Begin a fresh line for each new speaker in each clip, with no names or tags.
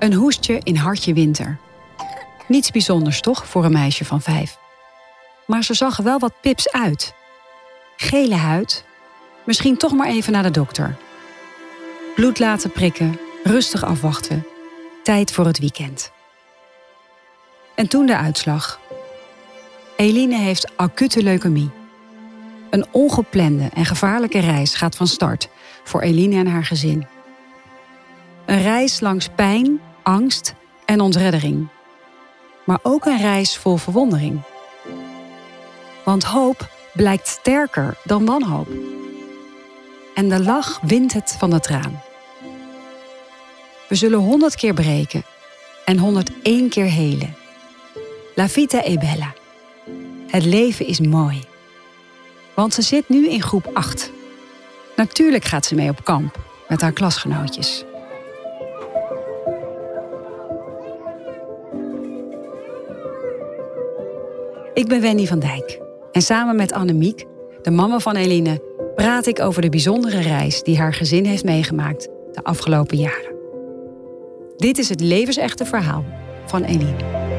Een hoestje in hartje winter. Niets bijzonders toch voor een meisje van vijf. Maar ze zag er wel wat pips uit. Gele huid. Misschien toch maar even naar de dokter. Bloed laten prikken, rustig afwachten. Tijd voor het weekend. En toen de uitslag. Eline heeft acute leukemie. Een ongeplande en gevaarlijke reis gaat van start voor Eline en haar gezin. Een reis langs pijn, angst en ontreddering. Maar ook een reis vol verwondering. Want hoop blijkt sterker dan wanhoop. En de lach wint het van de traan. We zullen honderd keer breken en 101 keer helen. La vita è bella. Het leven is mooi. Want ze zit nu in groep 8. Natuurlijk gaat ze mee op kamp met haar klasgenootjes. Ik ben Wendy van Dijk en samen met Annemiek, de mama van Eline, praat ik over de bijzondere reis die haar gezin heeft meegemaakt de afgelopen jaren. Dit is het levensechte verhaal van Eline.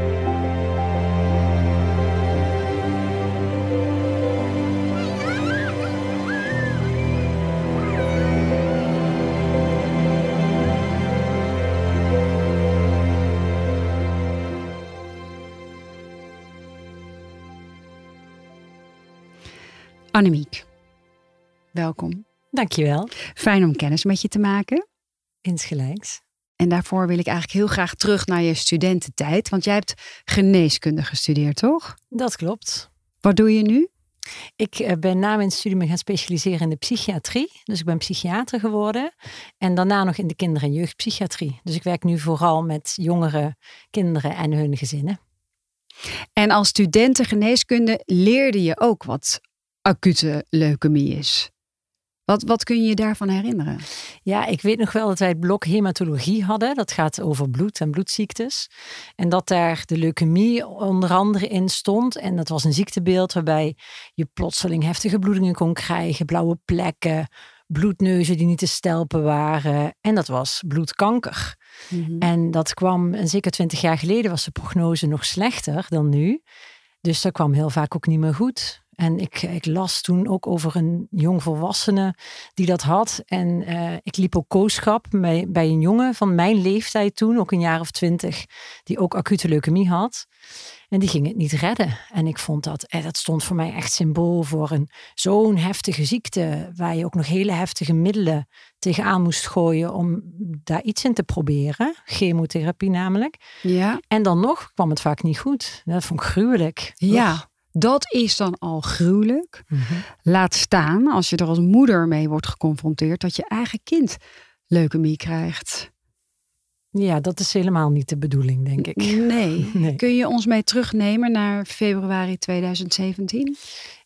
Annemiek, welkom.
Dankjewel.
Fijn om kennis met je te maken.
Insgelijks.
En daarvoor wil ik eigenlijk heel graag terug naar je studententijd. Want jij hebt geneeskunde gestudeerd, toch?
Dat klopt.
Wat doe je nu?
Ik eh, ben na mijn studie me gaan specialiseren in de psychiatrie. Dus ik ben psychiater geworden. En daarna nog in de kinder- en jeugdpsychiatrie. Dus ik werk nu vooral met jongere kinderen en hun gezinnen.
En als studenten geneeskunde leerde je ook wat acute leukemie is. Wat, wat kun je je daarvan herinneren?
Ja, ik weet nog wel dat wij het blok hematologie hadden. Dat gaat over bloed en bloedziektes. En dat daar de leukemie onder andere in stond. En dat was een ziektebeeld waarbij je plotseling heftige bloedingen kon krijgen, blauwe plekken, bloedneuzen die niet te stelpen waren. En dat was bloedkanker. Mhm. En dat kwam, en zeker twintig jaar geleden was de prognose nog slechter dan nu. Dus dat kwam heel vaak ook niet meer goed. En ik, ik las toen ook over een jong volwassene die dat had. En uh, ik liep ook kooschap bij, bij een jongen van mijn leeftijd toen, ook een jaar of twintig, die ook acute leukemie had. En die ging het niet redden. En ik vond dat, eh, dat stond voor mij echt symbool voor een zo'n heftige ziekte, waar je ook nog hele heftige middelen tegenaan moest gooien om daar iets in te proberen. Chemotherapie namelijk.
Ja.
En dan nog kwam het vaak niet goed. Dat vond ik gruwelijk.
Ja. Dat is dan al gruwelijk. Mhm. Laat staan als je er als moeder mee wordt geconfronteerd dat je eigen kind leukemie krijgt.
Ja, dat is helemaal niet de bedoeling, denk ik.
Nee. Kun je ons mee terugnemen naar februari 2017?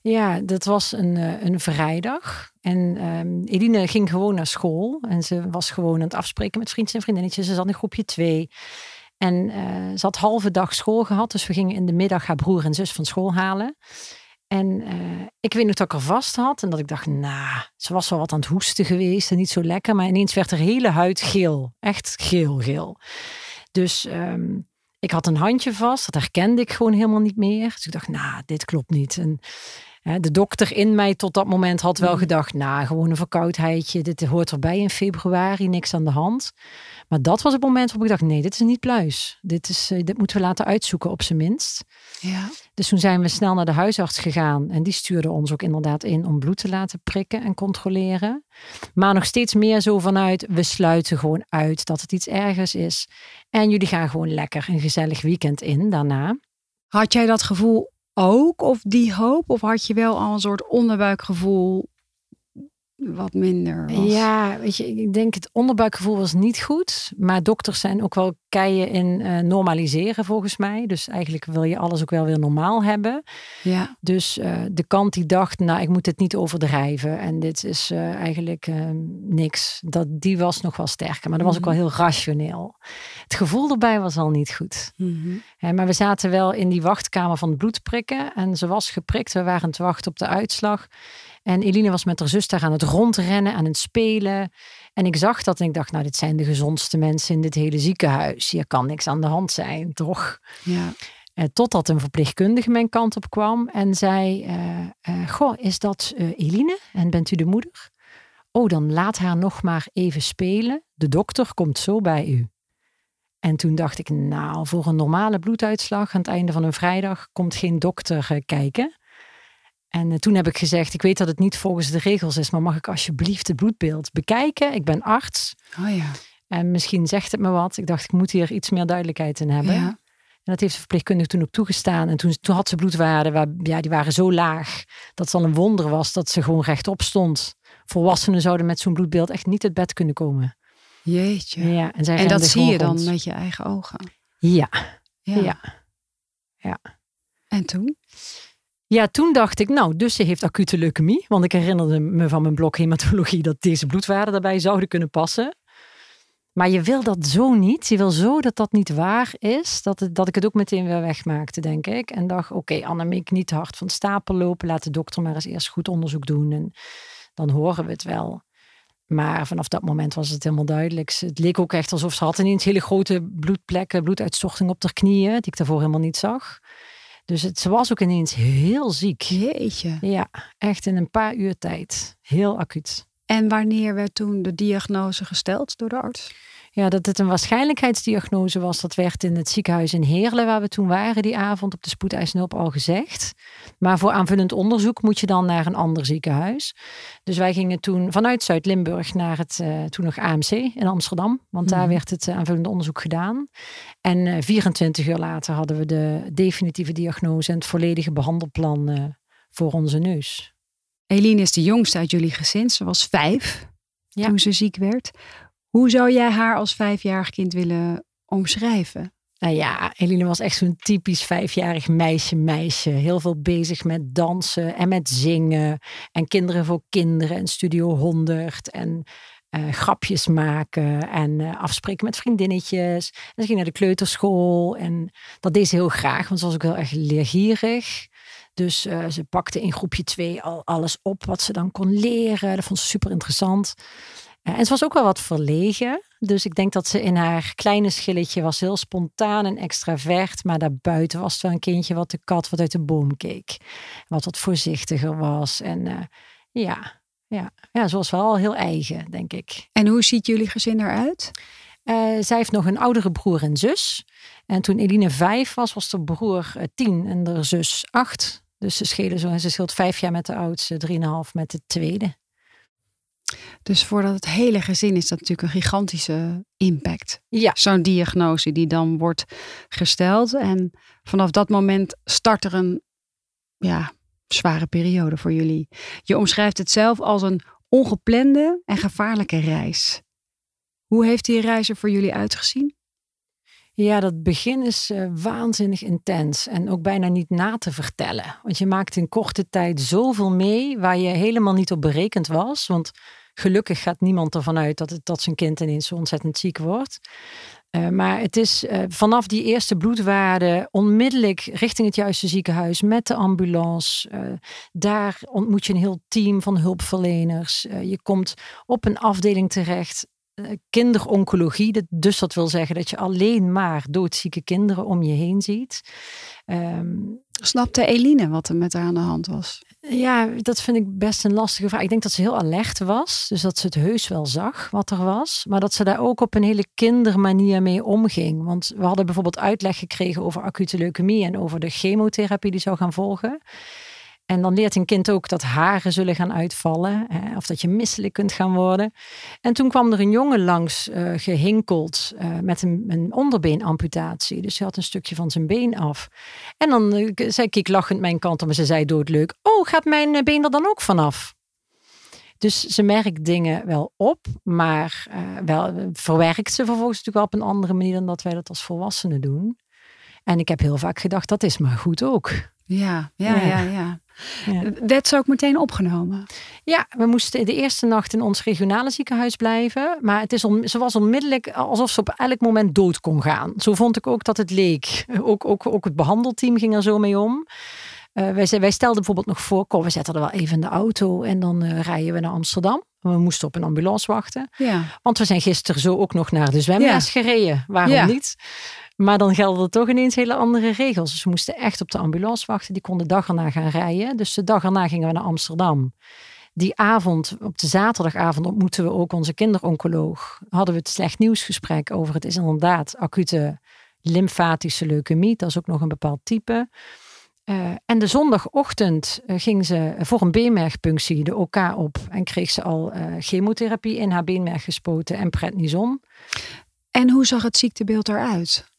Ja, dat was een, eh, een vrijdag. En um, Eline ging gewoon naar school. En ze was gewoon aan het afspreken met vrienden en vriendinnetjes. Ze zat in groepje 2. En uh, ze had halve dag school gehad. Dus we gingen in de middag haar broer en zus van school halen. En uh, ik weet nog dat ik er vast had. En dat ik dacht, nou, ze was wel wat aan het hoesten geweest. En niet zo lekker. Maar ineens werd haar hele huid geel. Echt geel, geel. Dus um, ik had een handje vast. Dat herkende ik gewoon helemaal niet meer. Dus ik dacht, nou, dit klopt niet. En de dokter in mij tot dat moment had wel mhm. gedacht, nou, gewoon een verkoudheidje. Dit hoort erbij in februari, niks aan de hand. Maar dat was het moment waarop ik dacht, nee, dit is niet pluis. Dit, is, eh, dit moeten we laten uitzoeken op zijn minst.
Ja.
Dus toen zijn we snel naar de huisarts gegaan. En die stuurde ons ook inderdaad in om bloed te laten prikken en controleren. Maar nog steeds meer zo vanuit, we sluiten gewoon uit dat het iets ergers is. En jullie gaan gewoon lekker een gezellig weekend in daarna.
Had jij dat gevoel ook, of die hoop? Of had je wel al een soort onderbuikgevoel wat minder was.
Ja, weet je, ik denk het onderbuikgevoel was niet goed. Maar dokters zijn ook wel in uh, normaliseren volgens mij. Dus eigenlijk wil je alles ook wel weer normaal hebben.
Ja.
Dus uh, de kant die dacht, nou ik moet het niet overdrijven. En dit is uh, eigenlijk niks. Dat, die was nog wel sterker. Maar dat was ook mhm. wel heel rationeel. Het gevoel erbij was al niet goed. Mm maar we zaten wel in die wachtkamer van de bloedprikken. En ze was geprikt. We waren te wachten op de uitslag. En Eline was met haar zus daar aan het rondrennen, aan het spelen. En ik zag dat en ik dacht, nou, dit zijn de gezondste mensen in dit hele ziekenhuis. Hier kan niks aan de hand zijn, toch?
Ja.
Uh, totdat een verpleegkundige mijn kant op kwam en zei: uh, Goh, is dat Eline en bent u de moeder? Oh, dan laat haar nog maar even spelen. De dokter komt zo bij u. En toen dacht ik, nou, voor een normale bloeduitslag aan het einde van een vrijdag komt geen dokter kijken. En toen heb ik gezegd, ik weet dat het niet volgens de regels is, maar mag ik alsjeblieft het bloedbeeld bekijken? Ik ben arts.
Oh ja.
En misschien zegt het me wat. Ik dacht, ik moet hier iets meer duidelijkheid in hebben. Ja. En dat heeft de verpleegkundige toen ook toegestaan. En toen, toen had ze bloedwaarden, waar, ja, die waren zo laag dat het al een wonder was dat ze gewoon rechtop stond. Volwassenen zouden met zo'n bloedbeeld echt niet uit bed kunnen komen.
Jeetje.
Ja,
en, en dat zie je dan met je eigen ogen.
Ja. ja. Ja. ja.
En toen?
Ja, toen dacht ik, nou, dus ze heeft acute leukemie. Want ik herinnerde me van mijn blok hematologie dat deze bloedwaarden daarbij zouden kunnen passen. Maar je wil dat zo niet. Je wil zo dat dat niet waar is. Dat, het, dat ik het ook meteen weer wegmaakte, denk ik. En dacht, oké, okay, Annemiek, niet te hard van stapel lopen. Laat de dokter maar eens eerst goed onderzoek doen. En dan horen we het wel. Maar vanaf dat moment was het helemaal duidelijk. Het leek ook echt alsof ze had ineens hele grote bloedplekken, bloeduitstorting op haar knieën, die ik daarvoor helemaal niet zag. Dus het, ze was ook ineens heel ziek.
Jeetje.
Ja, echt in een paar uur tijd. Heel acuut.
En wanneer werd toen de diagnose gesteld door de arts?
Ja, dat het een waarschijnlijkheidsdiagnose was, dat werd in het ziekenhuis in Heerlen, waar we toen waren die avond op de spoedeisende al gezegd. Maar voor aanvullend onderzoek moet je dan naar een ander ziekenhuis. Dus wij gingen toen vanuit Zuid-Limburg naar het uh, toen nog AMC in Amsterdam, want daar mhm. werd het uh, aanvullende onderzoek gedaan. En uh, eh, 24 uur later hadden we de definitieve diagnose en het volledige behandelplan voor onze neus.
Eline is de jongste uit jullie gezin. Ze was vijf toen ze ziek werd. Hoe zou jij haar als vijfjarig kind willen omschrijven?
Nou ja, Eline was echt zo'n typisch vijfjarig meisje, meisje. Heel veel bezig met dansen en met zingen. En kinderen voor kinderen en Studio 100. En uh, grapjes maken en uh, afspreken met vriendinnetjes. En ze ging naar de kleuterschool en dat deed ze heel graag, want ze was ook heel erg leergierig. Dus uh, ze pakte in groepje 2 al alles op wat ze dan kon leren. Dat vond ze super interessant. Uh, en ze was ook wel wat verlegen. Dus ik denk dat ze in haar kleine schilletje was heel spontaan en extravert. Maar daarbuiten was het wel een kindje wat de kat wat uit de boom keek. Wat wat voorzichtiger was. En uh, ja, ja, ja, ze was wel heel eigen, denk ik.
En hoe ziet jullie gezin eruit?
Uh, zij heeft nog een oudere broer en zus. En toen Eline vijf was, was de broer tien en de zus acht. Dus ze schelen zo. En ze scheelt vijf jaar met de oudste, drieënhalf met de tweede.
Dus voordat het hele gezin is dat natuurlijk een gigantische impact.
Ja.
Zo'n diagnose die dan wordt gesteld. En vanaf dat moment start er een ja, zware periode voor jullie. Je omschrijft het zelf als een ongeplande en gevaarlijke reis. Hoe heeft die reis er voor jullie uitgezien?
Ja, dat begin is uh, waanzinnig intens en ook bijna niet na te vertellen. Want je maakt in korte tijd zoveel mee waar je helemaal niet op berekend was. Want gelukkig gaat niemand ervan uit dat, het, dat zijn kind ineens zo ontzettend ziek wordt. Uh, maar het is uh, vanaf die eerste bloedwaarde onmiddellijk richting het juiste ziekenhuis met de ambulance. Daar ontmoet je een heel team van hulpverleners. je komt op een afdeling terecht eh, kinderoncologie. Dus dat wil zeggen dat je alleen maar doodzieke kinderen om je heen ziet.
Um, Snapte Eline wat er met haar aan de hand was?
Ja, dat vind ik best een lastige vraag. Ik denk dat ze heel alert was. Dus dat ze het heus wel zag wat er was. Maar dat ze daar ook op een hele kindermanier mee omging. Want we hadden bijvoorbeeld uitleg gekregen over acute leukemie en over de chemotherapie die zou gaan volgen. En dan leert een kind ook dat haren zullen gaan uitvallen. Hè, of dat je misselijk kunt gaan worden. En toen kwam er een jongen langs uh, gehinkeld uh, met een, een, onderbeenamputatie. Dus hij had een stukje van zijn been af. En dan uh, zei ik lachend mijn kant op en ze zei doodleuk. Oh, gaat mijn been er dan ook vanaf? Dus ze merkt dingen wel op, maar wel, verwerkt ze vervolgens natuurlijk wel op een andere manier dan dat wij dat als volwassenen doen. En ik heb heel vaak gedacht, dat is maar goed ook.
Ja, ja, ja, ja. ja. Werd ze ook meteen opgenomen?
Ja, we moesten de eerste nacht in ons regionale ziekenhuis blijven. Maar het is on, ze was onmiddellijk alsof ze op elk moment dood kon gaan. Zo vond ik ook dat het leek. Ook, ook, ook het behandelteam ging er zo mee om. Uh, wij, wij stelden bijvoorbeeld nog voor, kom, we zetten er wel even in de auto en dan uh, rijden we naar Amsterdam. We moesten op een ambulance wachten.
Ja.
Want we zijn gisteren zo ook nog naar de zwemles
Ja.
gereden. Waarom
Ja.
niet? Maar dan gelden er toch ineens hele andere regels. Dus we moesten echt op de ambulance wachten. Die kon de dag erna gaan rijden. Dus de dag erna gingen we naar Amsterdam. Die avond, op de zaterdagavond, ontmoetten we ook onze kinderoncoloog. Hadden we het slecht nieuwsgesprek over. Het is inderdaad acute lymfatische leukemie. Dat is ook nog een bepaald type. Eh, en de zondagochtend eh, ging ze voor een beenmergpunctie de OK op. En kreeg ze al eh, chemotherapie in haar beenmerg gespoten en prednison.
En hoe zag het ziektebeeld eruit?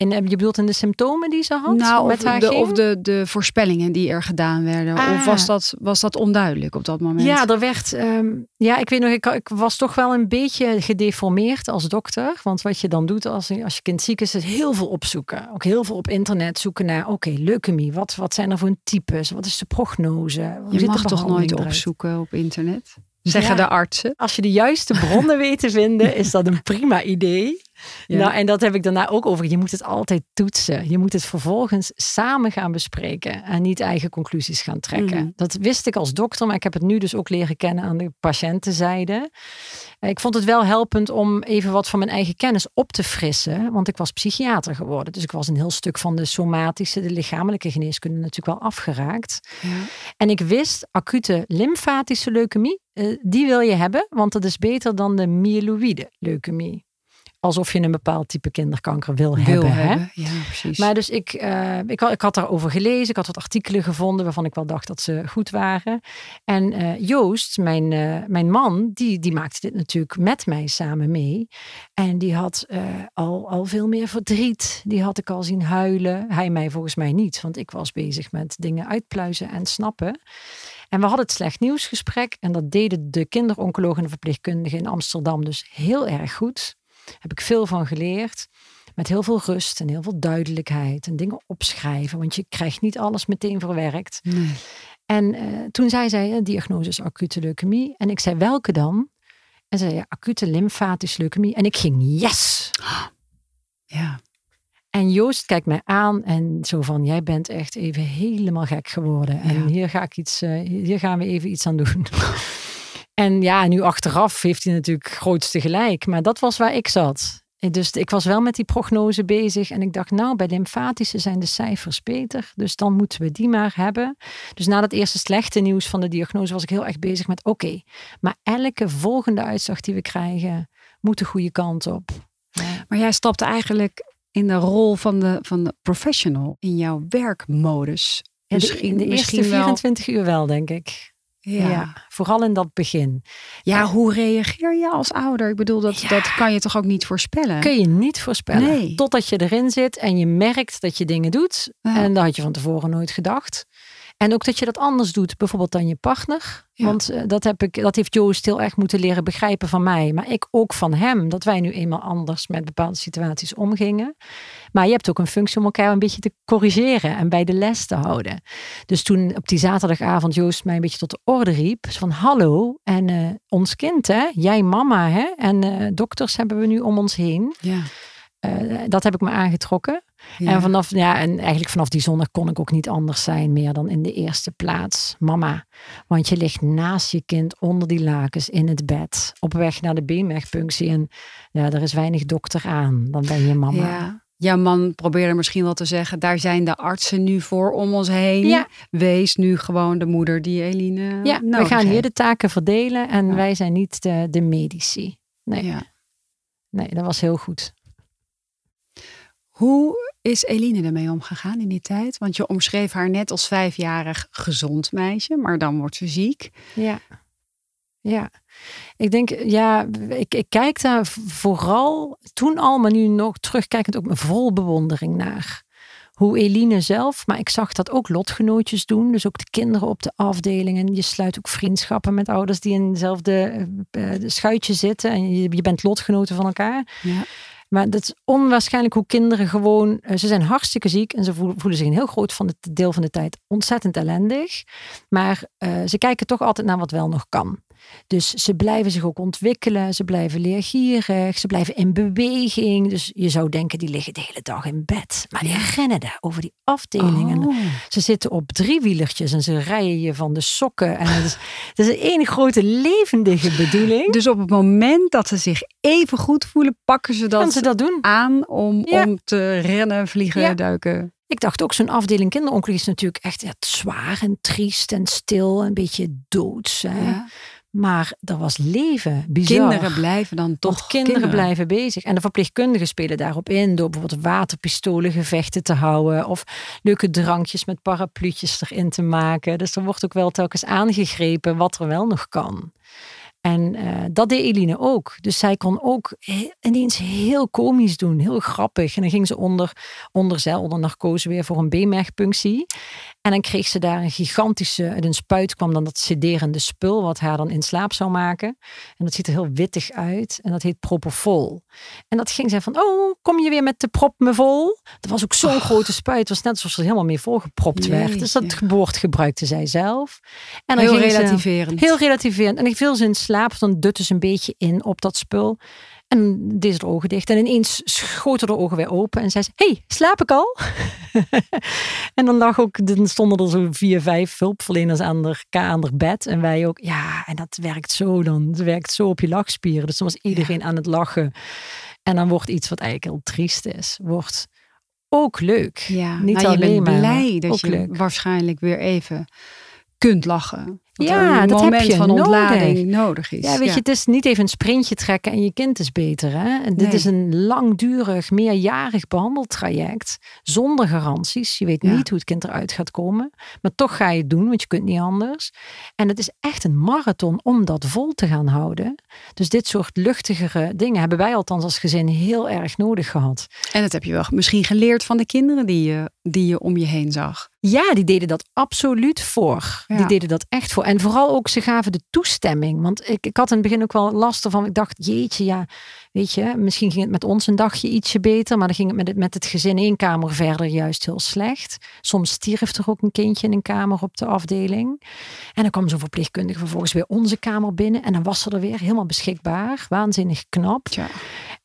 En je bedoelt in de symptomen die ze had?
nou,
met
of,
haar
de, of de, de voorspellingen die er gedaan werden.
Ah.
Of was dat, was dat onduidelijk op dat moment?
Ja, er werd. ehm, ja, ik weet nog, ik, ik was toch wel een beetje gedeformeerd als dokter. Want wat je dan doet als, als je kind ziek is, is heel veel opzoeken. Ook heel veel op internet zoeken naar, oké, leukemie. Wat, wat zijn er voor types? Wat is de prognose? Hoe
Je mag toch nooit
eruit?
opzoeken op internet? Zeggen
Ja.
de artsen.
Als je de juiste bronnen weet te vinden, is dat een prima idee.
Ja.
Nou, en dat heb ik daarna ook over. Je moet het altijd toetsen. Je moet het vervolgens samen gaan bespreken en niet eigen conclusies gaan trekken.
Mhm.
Dat wist ik als dokter, maar ik heb het nu dus ook leren kennen aan de patiëntenzijde. Ik vond het wel helpend om even wat van mijn eigen kennis op te frissen, want ik was psychiater geworden. Dus ik was een heel stuk van de somatische, de lichamelijke geneeskunde natuurlijk wel afgeraakt.
Ja.
En ik wist, acute lymfatische leukemie, eh, die wil je hebben, want dat is beter dan de myeloïde leukemie. Alsof je een bepaald type kinderkanker wil,
Wil
hebben. Hè?
Ja, precies.
Maar dus ik, eh, ik, had, ik had daarover gelezen. Ik had wat artikelen gevonden waarvan ik wel dacht dat ze goed waren. En eh, Joost, mijn, eh, mijn man, die, die maakte dit natuurlijk met mij samen mee. En die had al, al veel meer verdriet. Die had ik al zien huilen. Hij mij volgens mij niet, want ik was bezig met dingen uitpluizen en snappen. En we hadden het slecht nieuwsgesprek. En dat deden de kinderoncologen en de in Amsterdam dus heel erg goed. Heb ik veel van geleerd. Met heel veel rust en heel veel duidelijkheid. En dingen opschrijven. Want je krijgt niet alles meteen verwerkt.
Nee.
En eh, toen zei zij, eh, diagnose is acute leukemie. En ik zei, welke dan? En ze zei, ja, acute lymfatische leukemie. En ik ging, yes!
Ja.
En Joost kijkt mij aan en zo van, jij bent echt even helemaal gek geworden. En
Ja.
hier, ga ik iets, eh, hier gaan we even iets aan doen. en ja, nu achteraf heeft hij natuurlijk grootste gelijk. Maar dat was waar ik zat. En Dus ik was wel met die prognose bezig. En ik dacht, nou, bij lymfatische zijn de cijfers beter. Dus dan moeten we die maar hebben. Dus na dat eerste slechte nieuws van de diagnose was ik heel erg bezig met, oké, maar elke volgende uitslag die we krijgen, moet de goede kant op. Ja.
Maar jij stapte eigenlijk in de rol van de, van de professional in jouw werkmodus.
Ja, de,
Misschien-
de eerste
misschien wel-
24 uur wel, denk ik.
Ja.
Ja. vooral in dat begin.
Ja, hoe reageer je als ouder? Ik bedoel, dat,
Ja.
dat kan je toch ook niet voorspellen?
Kun je niet voorspellen.
Nee.
Totdat je erin zit en je merkt dat je dingen doet. En dat had je van tevoren nooit gedacht. En ook dat je dat anders doet, bijvoorbeeld dan je partner.
Ja.
Want eh, dat, heb ik, dat heeft Joost heel erg moeten leren begrijpen van mij. Maar ik ook van hem. Dat wij nu eenmaal anders met bepaalde situaties omgingen. Maar je hebt ook een functie om elkaar een beetje te corrigeren en bij de les te houden. Dus toen op die zaterdagavond Joost mij een beetje tot de orde riep. Van hallo, en eh, ons kind hè, jij mama hè. En eh, dokters hebben we nu om ons heen.
Ja.
Eh, dat heb ik me aangetrokken.
Ja.
En vanaf, ja, en eigenlijk vanaf die zondag kon ik ook niet anders zijn meer dan in de eerste plaats. Mama. Want je ligt naast je kind onder die lakens in het bed. Op weg naar de beenmergpunctie. En ja, er is weinig dokter aan. Dan ben je mama.
Ja. Jouw man probeerde misschien wel te zeggen, daar zijn de artsen nu voor om ons heen.
Ja.
Wees nu gewoon de moeder die Eline
Ja, we gaan hier de taken verdelen. En
Ja.
wij zijn niet de, de medici. Nee,
Ja.
nee, dat was heel goed.
Hoe is Eline ermee omgegaan in die tijd? Want je omschreef haar net als vijfjarig gezond meisje, maar dan wordt ze ziek.
Ja. Ja, ik denk, ja, ik, ik kijk daar vooral toen al, maar nu nog terugkijkend ook met vol bewondering naar. Hoe Eline zelf, maar ik zag dat ook lotgenootjes doen. Dus ook de kinderen op de afdelingen. Je sluit ook vriendschappen met ouders die in hetzelfde eh, eh, schuitje zitten. En je, je bent lotgenoten van elkaar.
Ja.
Maar dat is onwaarschijnlijk hoe kinderen gewoon... eh, Ze zijn hartstikke ziek en ze voelen, zich een heel groot van het deel van de tijd ontzettend ellendig. Maar eh, ze kijken toch altijd naar wat wel nog kan. Dus ze blijven zich ook ontwikkelen, ze blijven leergierig, ze blijven in beweging. Dus je zou denken, die liggen de hele dag in bed. Maar die rennen daar over die afdelingen.
Oh.
Ze zitten op driewielertjes en ze rijden je van de sokken. En het is, het is een grote levendige bedoeling.
Dus op het moment dat ze zich even goed voelen, pakken ze dat,
Kan ze dat doen?
aan om,
Ja.
om te rennen, vliegen,
Ja.
duiken.
Ik dacht ook, zo'n afdeling kinderongeluk is natuurlijk echt zwaar en triest en stil. Een beetje doods. Hè?
Ja.
Maar er was leven. Bizar.
Kinderen blijven dan toch
Want kinderen, blijven bezig. En de verpleegkundigen spelen daarop in door bijvoorbeeld waterpistolen gevechten te houden. Of leuke drankjes met parapluutjes erin te maken. Dus er wordt ook wel telkens aangegrepen wat er wel nog kan. En eh, dat deed Eline ook. Dus zij kon ook he- ineens heel komisch doen, heel grappig. En dan ging ze onder, onder onder narcose weer voor een B-mergpunctie. En dan kreeg ze daar een gigantische, uit een spuit kwam dan dat sederende spul, wat haar dan in slaap zou maken. En dat ziet er heel wittig uit. En dat heet Propofol. En dat ging zij van, oh, kom je weer met de prop me vol? Dat was ook zo'n grote spuit. Het was net alsof ze er helemaal mee volgepropt werd. Dus dat woord gebruikte zij zelf. En dan
Heel
ze-
relativerend.
Heel relativerend. En ik viel ze in slaap, dan dutte ze een beetje in op dat spul. En deed ze de ogen dicht. En ineens schoten de ogen weer open. En zei ze, hey, slaap ik al? en dan lag ook, dan stonden er zo vier, vijf hulpverleners aan haar, ka- aan haar bed. En wij ook, ja, en dat werkt zo dan. Het werkt zo op je lachspieren. Dus dan was iedereen aan het lachen. En dan wordt iets wat eigenlijk heel triest is, wordt ook leuk.
Ja,
Niet
nou, je
alleen
bent
maar,
blij dat je
leuk.
waarschijnlijk weer even kunt lachen.
Ja, dat heb je
van
nodig.
ontlading nodig is.
Ja, weet je, het is niet even een sprintje trekken en je kind is beter. Hè? En Dit
Nee.
is een langdurig, meerjarig behandeltraject zonder garanties. Je weet
Ja.
niet hoe het kind eruit gaat komen. Maar toch ga je het doen, want je kunt niet anders. En het is echt een marathon om dat vol te gaan houden. Dus dit soort luchtigere dingen hebben wij althans als gezin heel erg nodig gehad.
En dat heb je wel misschien geleerd van de kinderen die je, die je om je heen zag.
Ja, die deden dat absoluut voor.
Ja.
Die deden dat echt voor. En vooral ook, ze gaven de toestemming. Want ik, ik had in het begin ook wel last ervan. Ik dacht, jeetje, ja, weet je, misschien ging het met ons een dagje ietsje beter. Maar dan ging het met het, met het gezin één kamer verder juist heel slecht. Soms stierf er ook een kindje in een kamer op de afdeling. En dan kwam zo'n verpleegkundige vervolgens weer onze kamer binnen. En dan was ze er weer helemaal beschikbaar. Waanzinnig knap.
Tja.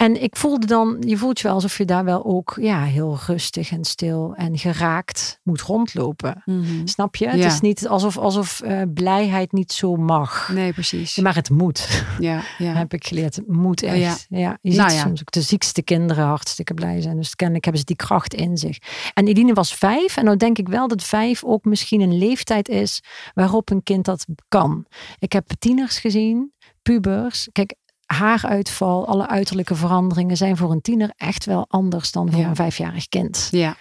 En ik voelde dan, je voelt je wel alsof je daar wel ook ja, heel rustig en stil en geraakt moet rondlopen. Snap je? Het is niet alsof, alsof eh, blijheid niet zo mag.
Nee, precies.
Maar het moet,
Ja, ja.
heb ik geleerd. Het moet
Oh,
echt. ja. je ziet
Nou
soms ook de ziekste kinderen hartstikke blij zijn. Dus kennelijk hebben ze die kracht in zich. En Eline was vijf. En nou denk ik wel dat vijf ook misschien een leeftijd is waarop een kind dat kan. Ik heb tieners gezien, pubers. Kijk, haaruitval, alle uiterlijke veranderingen zijn voor een tiener echt wel anders dan voor
Ja.
een vijfjarig kind.
Ja,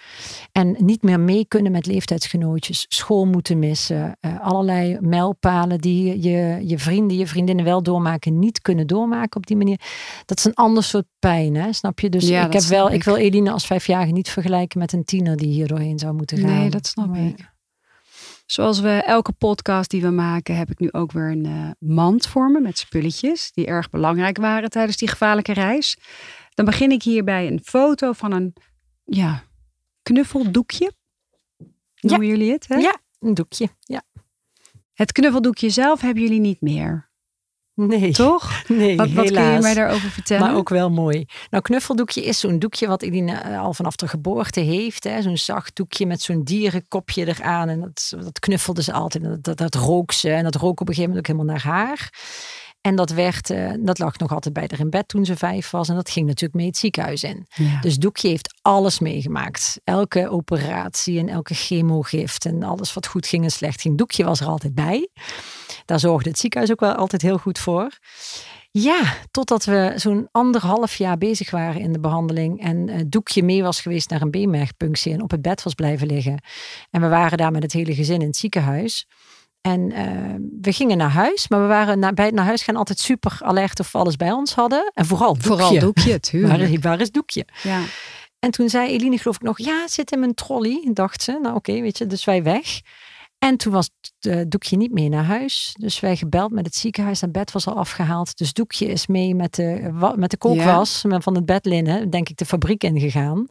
En niet meer mee kunnen met leeftijdsgenootjes, school moeten missen, eh, allerlei mijlpalen die je, je vrienden, je vriendinnen wel doormaken, niet kunnen doormaken op die manier. Dat is een ander soort pijn, hè? snap je? Dus
Ja,
ik heb wel, ik
ik.
wil Eline als vijfjarige niet vergelijken met een tiener die hier doorheen zou moeten gaan.
nee, dat snap ik. Zoals we elke podcast die we maken, heb ik nu ook weer een eh, mand voor me met spulletjes die erg belangrijk waren tijdens die gevaarlijke reis. Dan begin ik hier bij een foto van een ja, knuffeldoekje. Noemen jullie het? Hè?
Ja, een doekje. Ja.
Het knuffeldoekje zelf hebben jullie niet meer,
Nee,
toch?
nee
Wat, wat kun je mij daarover vertellen?
Maar ook wel mooi. Nou, knuffeldoekje is zo'n doekje wat Eline eh, al vanaf de geboorte heeft. hè. Zo'n zacht doekje met zo'n dierenkopje eraan. En dat, dat knuffelde ze altijd. Dat, dat, dat rook ze. En dat rook op een gegeven moment ook helemaal naar haar. En dat, werd, eh, dat lag nog altijd bij haar in bed toen ze vijf was. En dat ging natuurlijk mee het ziekenhuis in.
Ja.
Dus Doekje heeft alles meegemaakt. Elke operatie en elke chemogift en alles wat goed ging en slecht ging. Doekje was er altijd bij. Daar zorgde het ziekenhuis ook wel altijd heel goed voor. Ja, totdat we zo'n anderhalf jaar bezig waren in de behandeling. En eh, Doekje mee was geweest naar een beenmergpunctie en op het bed was blijven liggen. En we waren daar met het hele gezin in het ziekenhuis. En eh, we gingen naar huis, maar we waren na, bij het naar huis gaan altijd super alert of we alles bij ons hadden. En vooral Doekje.
Vooral doekje, tuurlijk.
Waar is, waar is Doekje?
Ja.
En toen zei Eline geloof ik nog, ja, het zit in mijn trolley, dacht ze. Nou oké, weet je, dus wij weg. En toen was het eh, Doekje niet mee naar huis. Dus wij gebeld met het ziekenhuis. En bed was al afgehaald. Dus Doekje is mee met de, wa- met de kookwas met van het bedlinnen, denk ik, de fabriek ingegaan.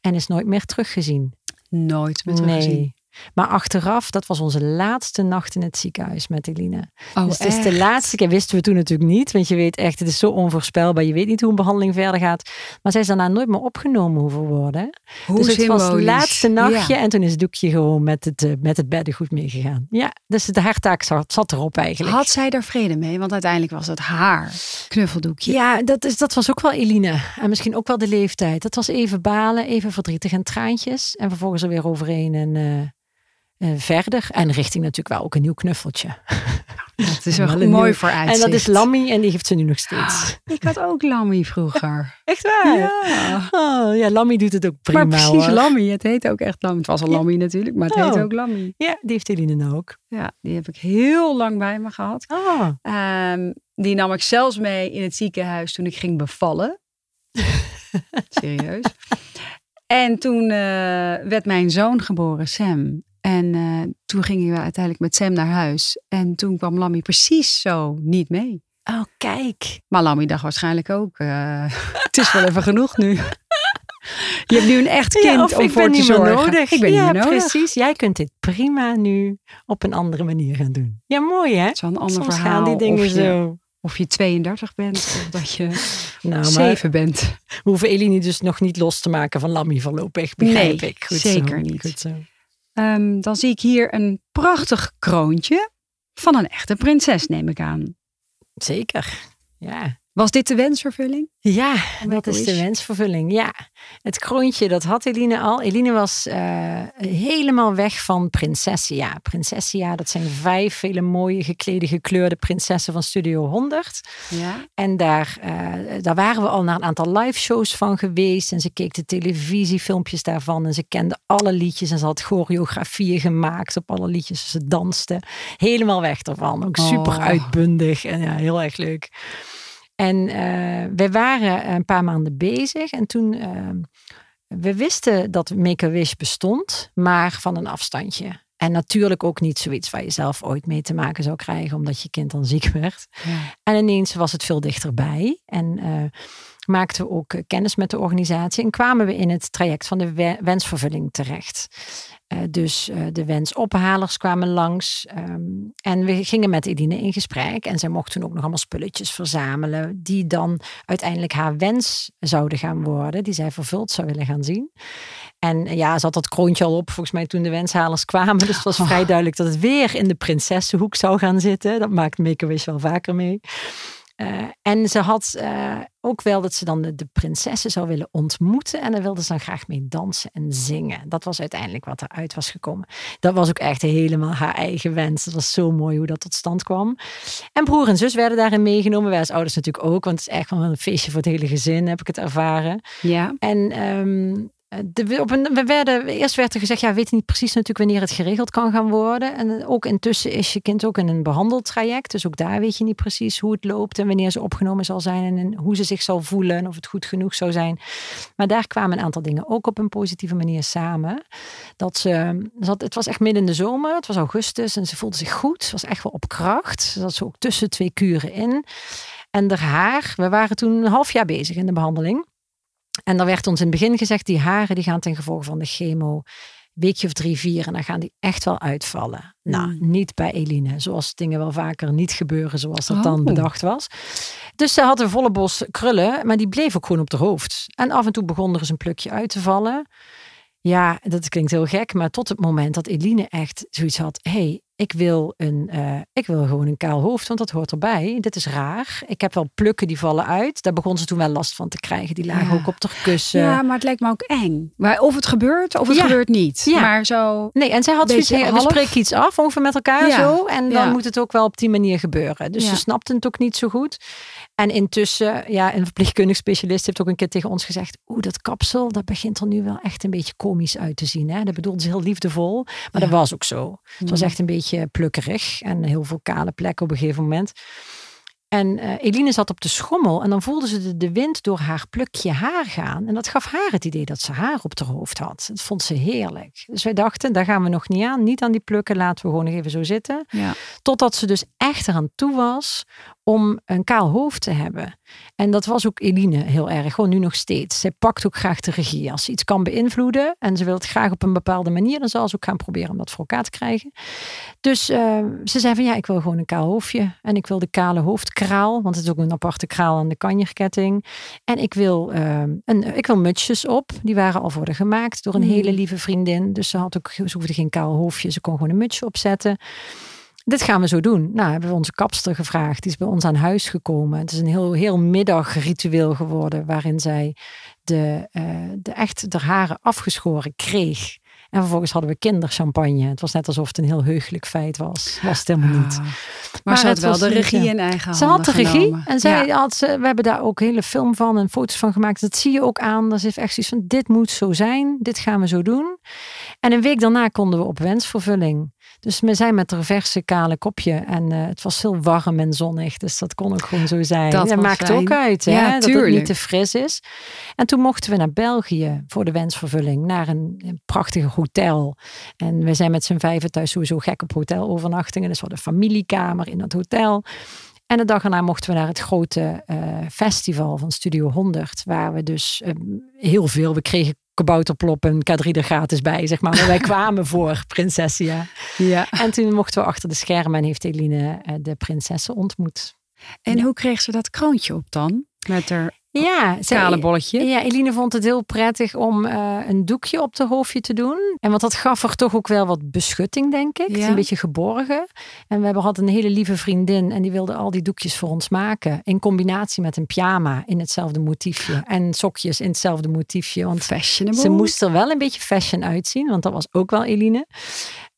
En is nooit meer teruggezien.
Nooit meer teruggezien.
Nee. Maar achteraf, dat was onze laatste nacht in het ziekenhuis met Eline.
Oh,
dus het is de laatste keer, wisten we toen natuurlijk niet. Want je weet echt, het is zo onvoorspelbaar. Je weet niet hoe een behandeling verder gaat. Maar zij is daarna nooit meer opgenomen hoeven worden.
Hoe
dus het was het laatste nachtje.
Ja.
En toen is het doekje gewoon met het, eh, met het beddengoed meegegaan. Ja, dus de harttaak zat, zat erop eigenlijk.
Had zij daar vrede mee? Want uiteindelijk was het haar knuffeldoekje.
Ja, dat, is, dat was ook wel Eline. En misschien ook wel de leeftijd. Dat was even balen, even verdrietig en traantjes. En vervolgens er weer overheen en eh, verder. En richting natuurlijk wel ook een nieuw knuffeltje.
Dat is
Wel een
mooi
nieuw-
voor
En
uitzicht.
dat is Lammy en die heeft ze nu nog steeds.
Ik had ook Lammy vroeger.
Echt waar?
Ja.
Oh, ja, Lammy doet het ook prima
maar precies
hoor.
Lammy. Het heet ook echt Lammy. Het was al
Ja.
Lammy natuurlijk, maar het heet
Oh.
ook Lammy.
Ja, die heeft Eline nou ook.
Ja, die heb ik heel lang bij me gehad.
Oh,
die nam ik zelfs mee in het ziekenhuis toen ik ging bevallen. Serieus. En toen eh, werd mijn zoon geboren, Sam. En eh, toen gingen we uiteindelijk met Sam naar huis. En toen kwam Lammy precies zo niet mee.
oh kijk.
Maar Lammy dacht waarschijnlijk ook, eh, het is wel even genoeg nu. Je hebt nu een echt kind
ja, of
om
ik
voor
ben
te zorgen.
nodig.
Ik ben
ja,
niet meer nodig.
precies. Jij kunt dit prima nu op een andere manier gaan doen. Ja, mooi hè?
Een ander
Soms
verhaal.
gaan die dingen
of, je,
zo.
of je 32 bent of dat je
Nou, maar
7 bent.
we hoeven Eline dus nog niet los te maken van Lammy voorlopig. Begrijp
Nee,
ik. Goed
zeker
zo.
niet.
Goed zo.
Ehm, dan zie ik hier een prachtig kroontje van een echte prinses, neem ik aan.
Zeker. Ja.
Was dit de wensvervulling?
Ja, dat is de wensvervulling. Ja, het kroontje, dat had Eline al. Eline was eh, helemaal weg van Prinsessia. Prinsessia, dat zijn vijf hele mooie geklede, gekleurde prinsessen van Studio 100.
Ja.
En daar, eh, daar waren we al naar een aantal live shows van geweest. En ze keek de televisiefilmpjes daarvan. En ze kende alle liedjes. En ze had choreografieën gemaakt op alle liedjes. Ze danste helemaal weg ervan. Ook super
Oh.
uitbundig. En ja, heel erg leuk. En eh wij waren een paar maanden bezig. En toen, eh, we wisten dat Make-A-Wish bestond, maar van een afstandje. En natuurlijk ook niet zoiets waar je zelf ooit mee te maken zou krijgen, omdat je kind dan ziek werd.
Ja.
En ineens was het veel dichterbij. En eh, maakten we ook eh, kennis met de organisatie. En kwamen we in het traject van de we- wensvervulling terecht. Eh, dus eh, de wensophalers kwamen langs. ehm, en we gingen met Edine in gesprek. En zij mocht toen ook nog allemaal spulletjes verzamelen. Die dan uiteindelijk haar wens zouden gaan worden. Die zij vervuld zou willen gaan zien. En eh, ja, ze had dat kroontje al op volgens mij toen de wenshalers kwamen. Dus het was vrij duidelijk dat het weer in de prinsessenhoek zou gaan zitten. Dat maakt Make-A-Wish wel vaker mee. Eh, en ze had eh, ook wel dat ze dan de, de prinsessen zou willen ontmoeten. En daar wilde ze dan graag mee dansen en zingen. Dat was uiteindelijk wat eruit was gekomen. Dat was ook echt helemaal haar eigen wens. Dat was zo mooi hoe dat tot stand kwam. En broer en zus werden daarin meegenomen. Wij als ouders natuurlijk ook. Want het is echt wel een feestje voor het hele gezin, heb ik het ervaren.
ja.
En ehm, de, op een, we werden, eerst werd er gezegd, ja, we weten niet precies natuurlijk wanneer het geregeld kan gaan worden. En ook intussen is je kind ook in een behandeltraject. Dus ook daar weet je niet precies hoe het loopt en wanneer ze opgenomen zal zijn en hoe ze zich zal voelen en of het goed genoeg zou zijn. Maar daar kwamen een aantal dingen ook op een positieve manier samen. Dat ze, ze het was echt midden in de zomer, het was augustus en ze voelde zich goed. Ze was echt wel op kracht. Ze zat zo ook tussen twee kuren in. En haar, we waren toen een half jaar bezig in de behandeling. En dan werd ons in het begin gezegd, die haren die gaan ten gevolge van de chemo weekje of drie, vier en dan gaan die echt wel uitvallen. Nou, niet bij Eline, zoals dingen wel vaker niet gebeuren zoals dat dan
Oh.
bedacht was. Dus ze had een volle bos krullen, maar die bleef ook gewoon op de hoofd. En af en toe begon er eens een plukje uit te vallen. Ja, dat klinkt heel gek, maar tot het moment dat Eline echt zoiets had, hey, ik wil, een, eh, ik wil gewoon een kaal hoofd, want dat hoort erbij. Dit is raar. Ik heb wel plukken die vallen uit. Daar begon ze toen wel last van te krijgen. Die lagen
Ja.
ook op de kussen.
ja, maar het lijkt me ook eng. Maar of het gebeurt of het
Ja.
gebeurt niet.
Ja.
Maar zo...
Nee, en zij had zoiets, hey, we
half.
spreken iets af ongeveer met elkaar zo. En dan moet het ook wel op die manier gebeuren. Dus ze snapte het ook niet zo goed. En intussen, ja, een verpleegkundig specialist heeft ook een keer tegen ons gezegd. Oeh, dat kapsel, dat begint er nu wel echt een beetje komisch uit te zien. Hè? Dat bedoelde ze heel liefdevol. Maar dat was ook zo. Het was
Ja.
echt een beetje plukkerig. En heel veel kale plekken op een gegeven moment. En eh, Eline zat op de schommel en dan voelde ze de, de wind door haar plukje haar gaan. En dat gaf haar het idee dat ze haar op haar hoofd had. Dat vond ze heerlijk. Dus wij dachten, daar gaan we nog niet aan. Niet aan die plukken, laten we gewoon nog even zo zitten.
Ja.
Totdat ze dus echt eraan toe was om een kaal hoofd te hebben. En dat was ook Eline heel erg, gewoon nu nog steeds. Zij pakt ook graag de regie. Als ze iets kan beïnvloeden en ze wil het graag op een bepaalde manier, dan zal ze ook gaan proberen om dat voor elkaar te krijgen. Dus eh, ze zei van ja, ik wil gewoon een kaal hoofdje. En ik wil de kale hoofdkraal, want het is ook een aparte kraal aan de kanjerketting. En ik wil, uh, een, ik wil mutsjes op. Die waren al worden gemaakt door een
Hmm.
hele lieve vriendin. Dus ze had ook, ze hoefde geen kaal hoofdje. Ze kon gewoon een mutsje opzetten. Dit gaan we zo doen. Nou, hebben we onze kapster gevraagd. Die is bij ons aan huis gekomen. Het is een heel, heel middagritueel geworden. Waarin zij de, eh, de echt de haren afgeschoren kreeg. En vervolgens hadden we kinderchampagne. Het was net alsof het een heel heugelijk feit was. Was het helemaal niet.
Ah. Maar,
Maar
ze had wel de regie in eigen
Ze
handen
had de regie
genomen.
en zij
Ja.
had ze, we hebben daar ook een hele film van en foto's van gemaakt. Dat zie je ook aan. Dat is echt zoiets van: dit moet zo zijn, dit gaan we zo doen. En een week daarna konden we op wensvervulling. Dus we zijn met een verse kale kopje en eh, het was heel warm en zonnig, dus dat kon ook gewoon zo zijn.
Dat
maakt ook uit, hè, dat het niet te fris is. En toen mochten we naar België voor de wensvervulling, naar een, een prachtige hotel. En we zijn met z'n vijven thuis sowieso gek op hotelovernachtingen. Dus we hadden een familiekamer in dat hotel. En de dag erna mochten we naar het grote eh, festival van Studio 100. Waar we dus eh, heel veel, we kregen kabouterplop en K3 er gratis bij, zeg maar. Maar wij kwamen voor Prinsessia.
Ja.
En toen mochten we achter de schermen en heeft Eline eh, de prinsessen ontmoet.
En
Ja.
hoe kreeg ze dat kroontje op dan? Met haar
Ja,
kale bolletje?
Ja, Eline vond het heel prettig om eh, een doekje op de hoofdje te doen. En want dat gaf er toch ook wel wat beschutting, denk ik.
Ja.
een beetje geborgen. En we hebben hadden een hele lieve vriendin en die wilde al die doekjes voor ons maken. In combinatie met een pyjama in hetzelfde motiefje. En sokjes in hetzelfde motiefje. Want
Fashionable.
ze moest er wel een beetje fashion uitzien, want dat was ook wel Eline.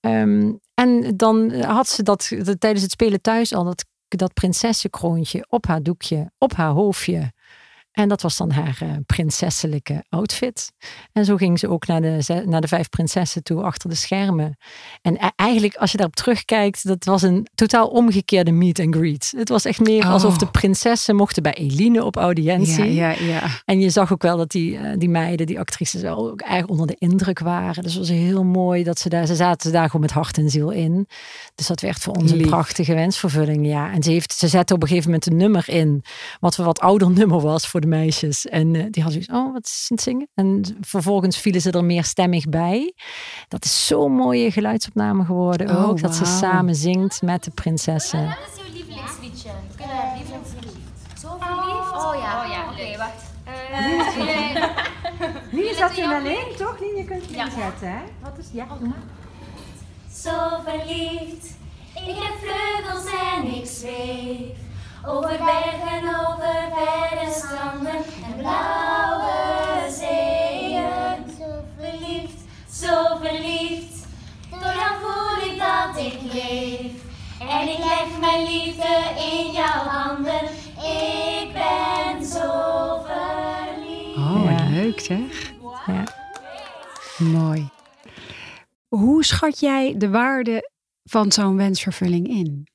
Ehm, en dan had ze dat, dat tijdens het spelen thuis al dat, dat prinsessenkroontje op haar doekje, op haar hoofdje. En dat was dan haar eh, prinsesselijke outfit. En zo ging ze ook naar de, naar de vijf prinsessen toe achter de schermen. En e- eigenlijk, als je daarop terugkijkt, dat was een totaal omgekeerde meet and greet. Het was echt meer alsof
Oh.
de prinsessen mochten bij Eline op audiëntie.
Ja, ja, ja.
En je zag ook wel dat die, eh, die meiden, die actrices, wel ook erg onder de indruk waren. Dus het was heel mooi dat ze daar, ze zaten daar gewoon met hart en ziel in. Dus dat werd voor ons een
Lief.
prachtige wensvervulling. Ja, en ze, heeft, ze zette op een gegeven moment een nummer in, wat een wat ouder nummer was voor de meisjes. En eh, die hadden zoiets, oh, wat is het zingen? En vervolgens vielen ze er meer stemmig bij. Dat is zo'n mooie geluidsopname geworden.
Oh,
ook dat ze samen zingt met de prinsessen.
Wat is uw lievelingsliedje? Kunnen we lievelingsliedje? Zo verliefd? Oh ja. Oh ja, oké, wacht. Zat hier alleen,
toch? Nien, je kunt
Ja.
inzetten, hè? Wat is, ja,
Zo verliefd. Ik heb vleugels en ik zweef. Over bergen, over verre stranden en blauwe zeeën. Zo verliefd, zo verliefd. Door jou voel ik dat ik leef. En ik leg mijn liefde in jouw handen. Ik ben zo verliefd.
Oh, leuk zeg.
Ja.
Mooi. Hoe schat jij de waarde van zo'n wensvervulling in?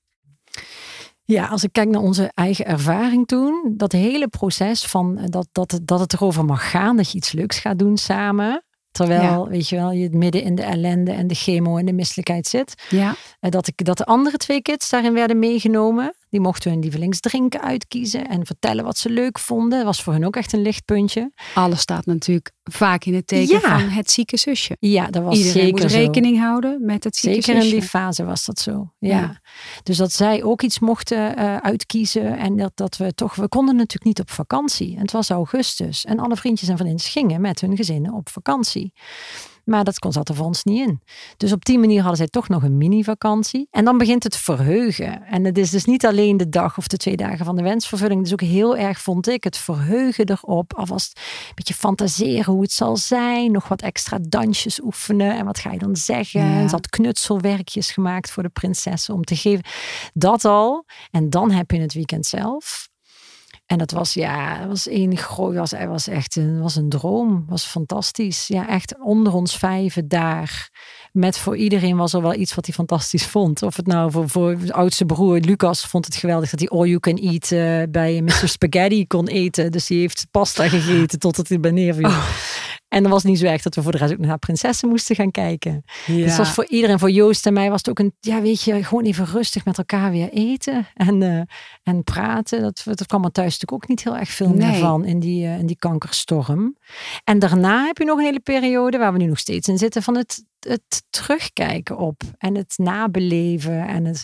Ja, als ik kijk naar onze eigen ervaring toen, dat hele proces van eh, dat, dat, dat het erover mag gaan, dat je iets leuks gaat doen samen. Terwijl, weet je wel, je midden in de ellende en de chemo en de misselijkheid zit.
Ja.
Eh, Dat, ik, dat de andere twee kids daarin werden meegenomen. Die mochten hun lievelingsdrinken uitkiezen en vertellen wat ze leuk vonden. Dat was voor hun ook echt een lichtpuntje.
Alles staat natuurlijk vaak in het teken
Ja.
van het zieke zusje.
Ja, dat was
Iedereen
zeker zo.
rekening houden met het zieke
Zeker in
zusje.
die fase was dat zo. Ja.
Ja.
Dus dat zij ook iets mochten eh, uitkiezen. En dat, dat we toch, we konden natuurlijk niet op vakantie. En het was augustus. En alle vriendjes en vriendinnen gingen met hun gezinnen op vakantie. Maar dat kon, zat er voor ons niet in. Dus op die manier hadden zij toch nog een mini-vakantie. En dan begint het verheugen. En het is dus niet alleen de dag of de twee dagen van de wensvervulling. Dus ook heel erg, vond ik, het verheugen erop. Alvast een beetje fantaseren hoe het zal zijn. Nog wat extra dansjes oefenen. En wat ga je dan zeggen?
Ja.
En ze had knutselwerkjes gemaakt voor de prinsessen om te geven. Dat al. En dan heb je het weekend zelf. En dat was, ja, was één groot, was, was echt een, was een droom. was fantastisch. Ja, echt onder ons vijven daar. Met voor iedereen was er wel iets wat hij fantastisch vond. Of het nou voor, voor oudste broer Lucas vond het geweldig dat hij all you can eat eh, bij Mr. Spaghetti kon eten. Dus die heeft pasta gegeten tot het hij beneden viel. En dan was het niet zo erg dat we voor de rest ook naar prinsessen moesten gaan kijken.
Ja.
Dus was voor iedereen, voor Joost en mij was het ook een, ja weet je, gewoon even rustig met elkaar weer eten en, eh, en praten. Dat, dat kwam er thuis natuurlijk ook niet heel erg veel meer van in die, eh, in die kankerstorm. En daarna heb je nog een hele periode waar we nu nog steeds in zitten van het, het terugkijken op en het nabeleven en het,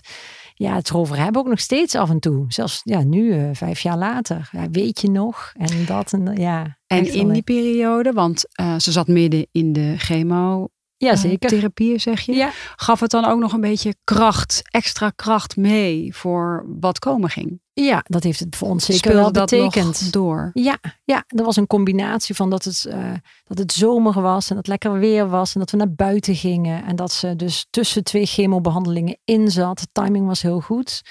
ja, het erover hebben ook nog steeds af en toe. Zelfs ja, nu, eh, vijf jaar later. Ja, weet je nog? En dat en ja.
En in die periode, want eh, ze zat midden in de chemo
Ja, zeker.
therapie, zeg je.
Ja.
Gaf het dan ook nog een beetje kracht, extra kracht mee voor wat komen ging?
ja, dat heeft het voor ons zeker
Speelde
wel
dat
betekend.
nog door?
Ja, ja, er was een combinatie van dat het, eh, dat het zomer was en dat het lekker weer was en dat we naar buiten gingen. En dat ze dus tussen twee chemobehandelingen in zat. De timing was heel goed.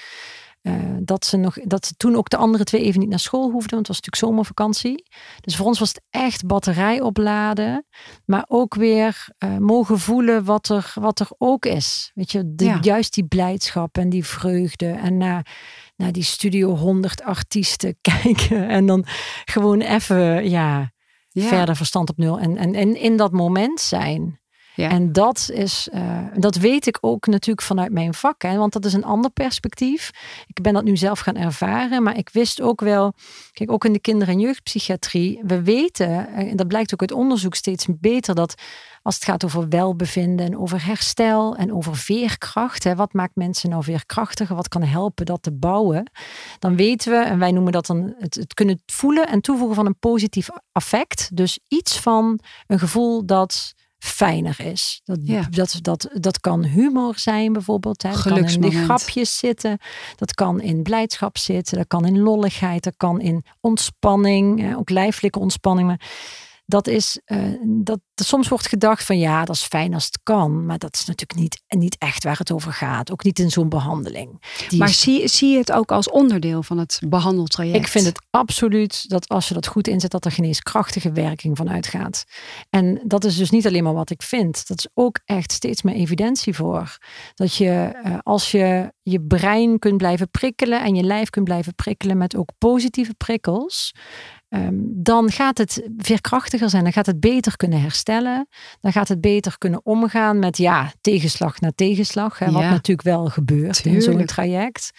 Eh, dat, ze nog, dat ze toen ook de andere twee even niet naar school hoefden, want het was natuurlijk zomervakantie. Dus voor ons was het echt batterij opladen, maar ook weer eh, mogen voelen wat er, wat er ook is. Weet je, de,
Ja.
juist die blijdschap en die vreugde. En naar, naar die Studio 100 artiesten kijken en dan gewoon even, ja,
Ja.
verder verstand op nul. En, en, en in dat moment zijn.
Ja.
En dat is, eh, dat weet ik ook natuurlijk vanuit mijn vak. Hè, want dat is een ander perspectief. Ik ben dat nu zelf gaan ervaren. Maar ik wist ook wel, kijk, ook in de kinder- en jeugdpsychiatrie. We weten, en dat blijkt ook uit onderzoek steeds beter, dat als het gaat over welbevinden en over herstel en over veerkracht. Hè, wat maakt mensen nou veerkrachtiger? Wat kan helpen dat te bouwen? Dan weten we, en wij noemen dat dan het, het kunnen voelen en toevoegen van een positief affect. Dus iets van een gevoel dat fijner is. Dat,
Ja.
dat, dat, dat kan humor zijn bijvoorbeeld. Hè. Dat kan in
Geluksmoment.
grapjes zitten. Dat kan in blijdschap zitten. Dat kan in lolligheid. Dat kan in ontspanning. hè, Ook lijfelijke ontspanning. Maar dat is, eh, dat, soms wordt gedacht van ja, dat is fijn als het kan. Maar dat is natuurlijk niet, niet echt waar het over gaat. Ook niet in zo'n behandeling. Die
Maar
is-
zie, zie je het ook als onderdeel van het behandeltraject?
ik vind het absoluut dat als je dat goed inzet, dat er geneeskrachtige werking van uitgaat. En dat is dus niet alleen maar wat ik vind. Dat is ook echt steeds meer evidentie voor. Dat je eh, als je je brein kunt blijven prikkelen en je lijf kunt blijven prikkelen met ook positieve prikkels. Ehm, dan gaat het veerkrachtiger zijn. Dan gaat het beter kunnen herstellen. Dan gaat het beter kunnen omgaan met ja, tegenslag na tegenslag. Hè, wat
Ja.
natuurlijk wel gebeurt in zo'n traject.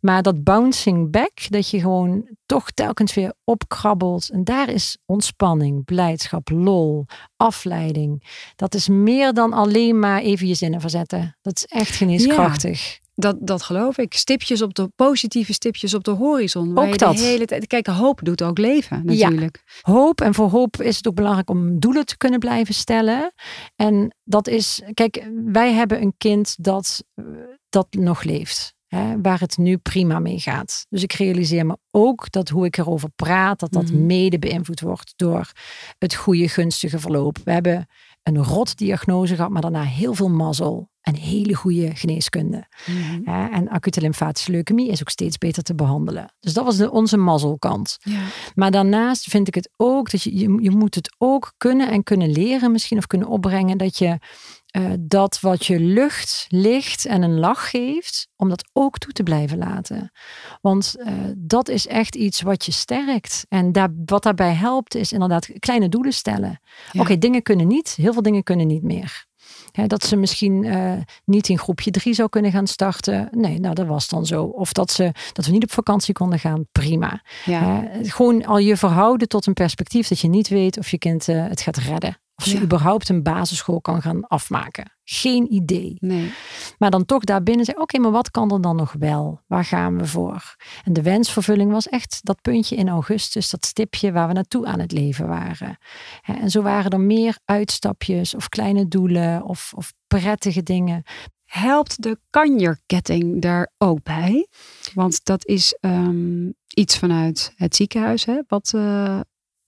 Maar dat bouncing back, dat je gewoon toch telkens weer opkrabbelt. En daar is ontspanning, blijdschap, lol, afleiding. Dat is meer dan alleen maar even je zinnen verzetten. Dat is echt geneeskrachtig.
Dat, dat geloof ik. Stipjes op de positieve stipjes op de horizon.
Ook dat.
De hele tijd, kijk, hoop doet ook leven natuurlijk.
Hoop. En voor hoop is het ook belangrijk om doelen te kunnen blijven stellen. En dat is, kijk, wij hebben een kind dat, dat nog leeft. Hè, waar het nu prima mee gaat. Dus ik realiseer me ook dat hoe ik erover praat, dat dat
Mhm.
mede beïnvloed wordt door het goede, gunstige verloop. We hebben een rotdiagnose gehad, maar daarna heel veel mazzel en hele goede geneeskunde.
Mhm.
En acute lymfatische leukemie is ook steeds beter te behandelen. Dus dat was de, onze mazzelkant.
Ja.
Maar daarnaast vind ik het ook dat je, je, je moet het ook kunnen en kunnen leren, misschien of kunnen opbrengen, dat je eh, dat wat je lucht, licht en een lach geeft, om dat ook toe te blijven laten. Want eh, dat is echt iets wat je sterkt. En daar, wat daarbij helpt, is inderdaad kleine doelen stellen.
Ja.
Oké, dingen kunnen niet, heel veel dingen kunnen niet meer. Hè, dat ze misschien eh, niet in groepje drie zou kunnen gaan starten. Nee, nou dat was dan zo. Of dat, ze, dat we niet op vakantie konden gaan. Prima.
Ja.
Gewoon al je verhouden tot een perspectief dat je niet weet of je kind het gaat redden. Of ze
Ja.
überhaupt een basisschool kan gaan afmaken. Geen idee.
Nee.
Maar dan toch daarbinnen zeggen, oké, maar wat kan er dan nog wel? Waar gaan we voor? En de wensvervulling was echt dat puntje in augustus, dat stipje waar we naartoe aan het leven waren. En zo waren er meer uitstapjes of kleine doelen of, of prettige dingen.
Helpt de kanjerketting daar ook bij? Want dat is ehm, iets vanuit het ziekenhuis, hè? Wat, eh,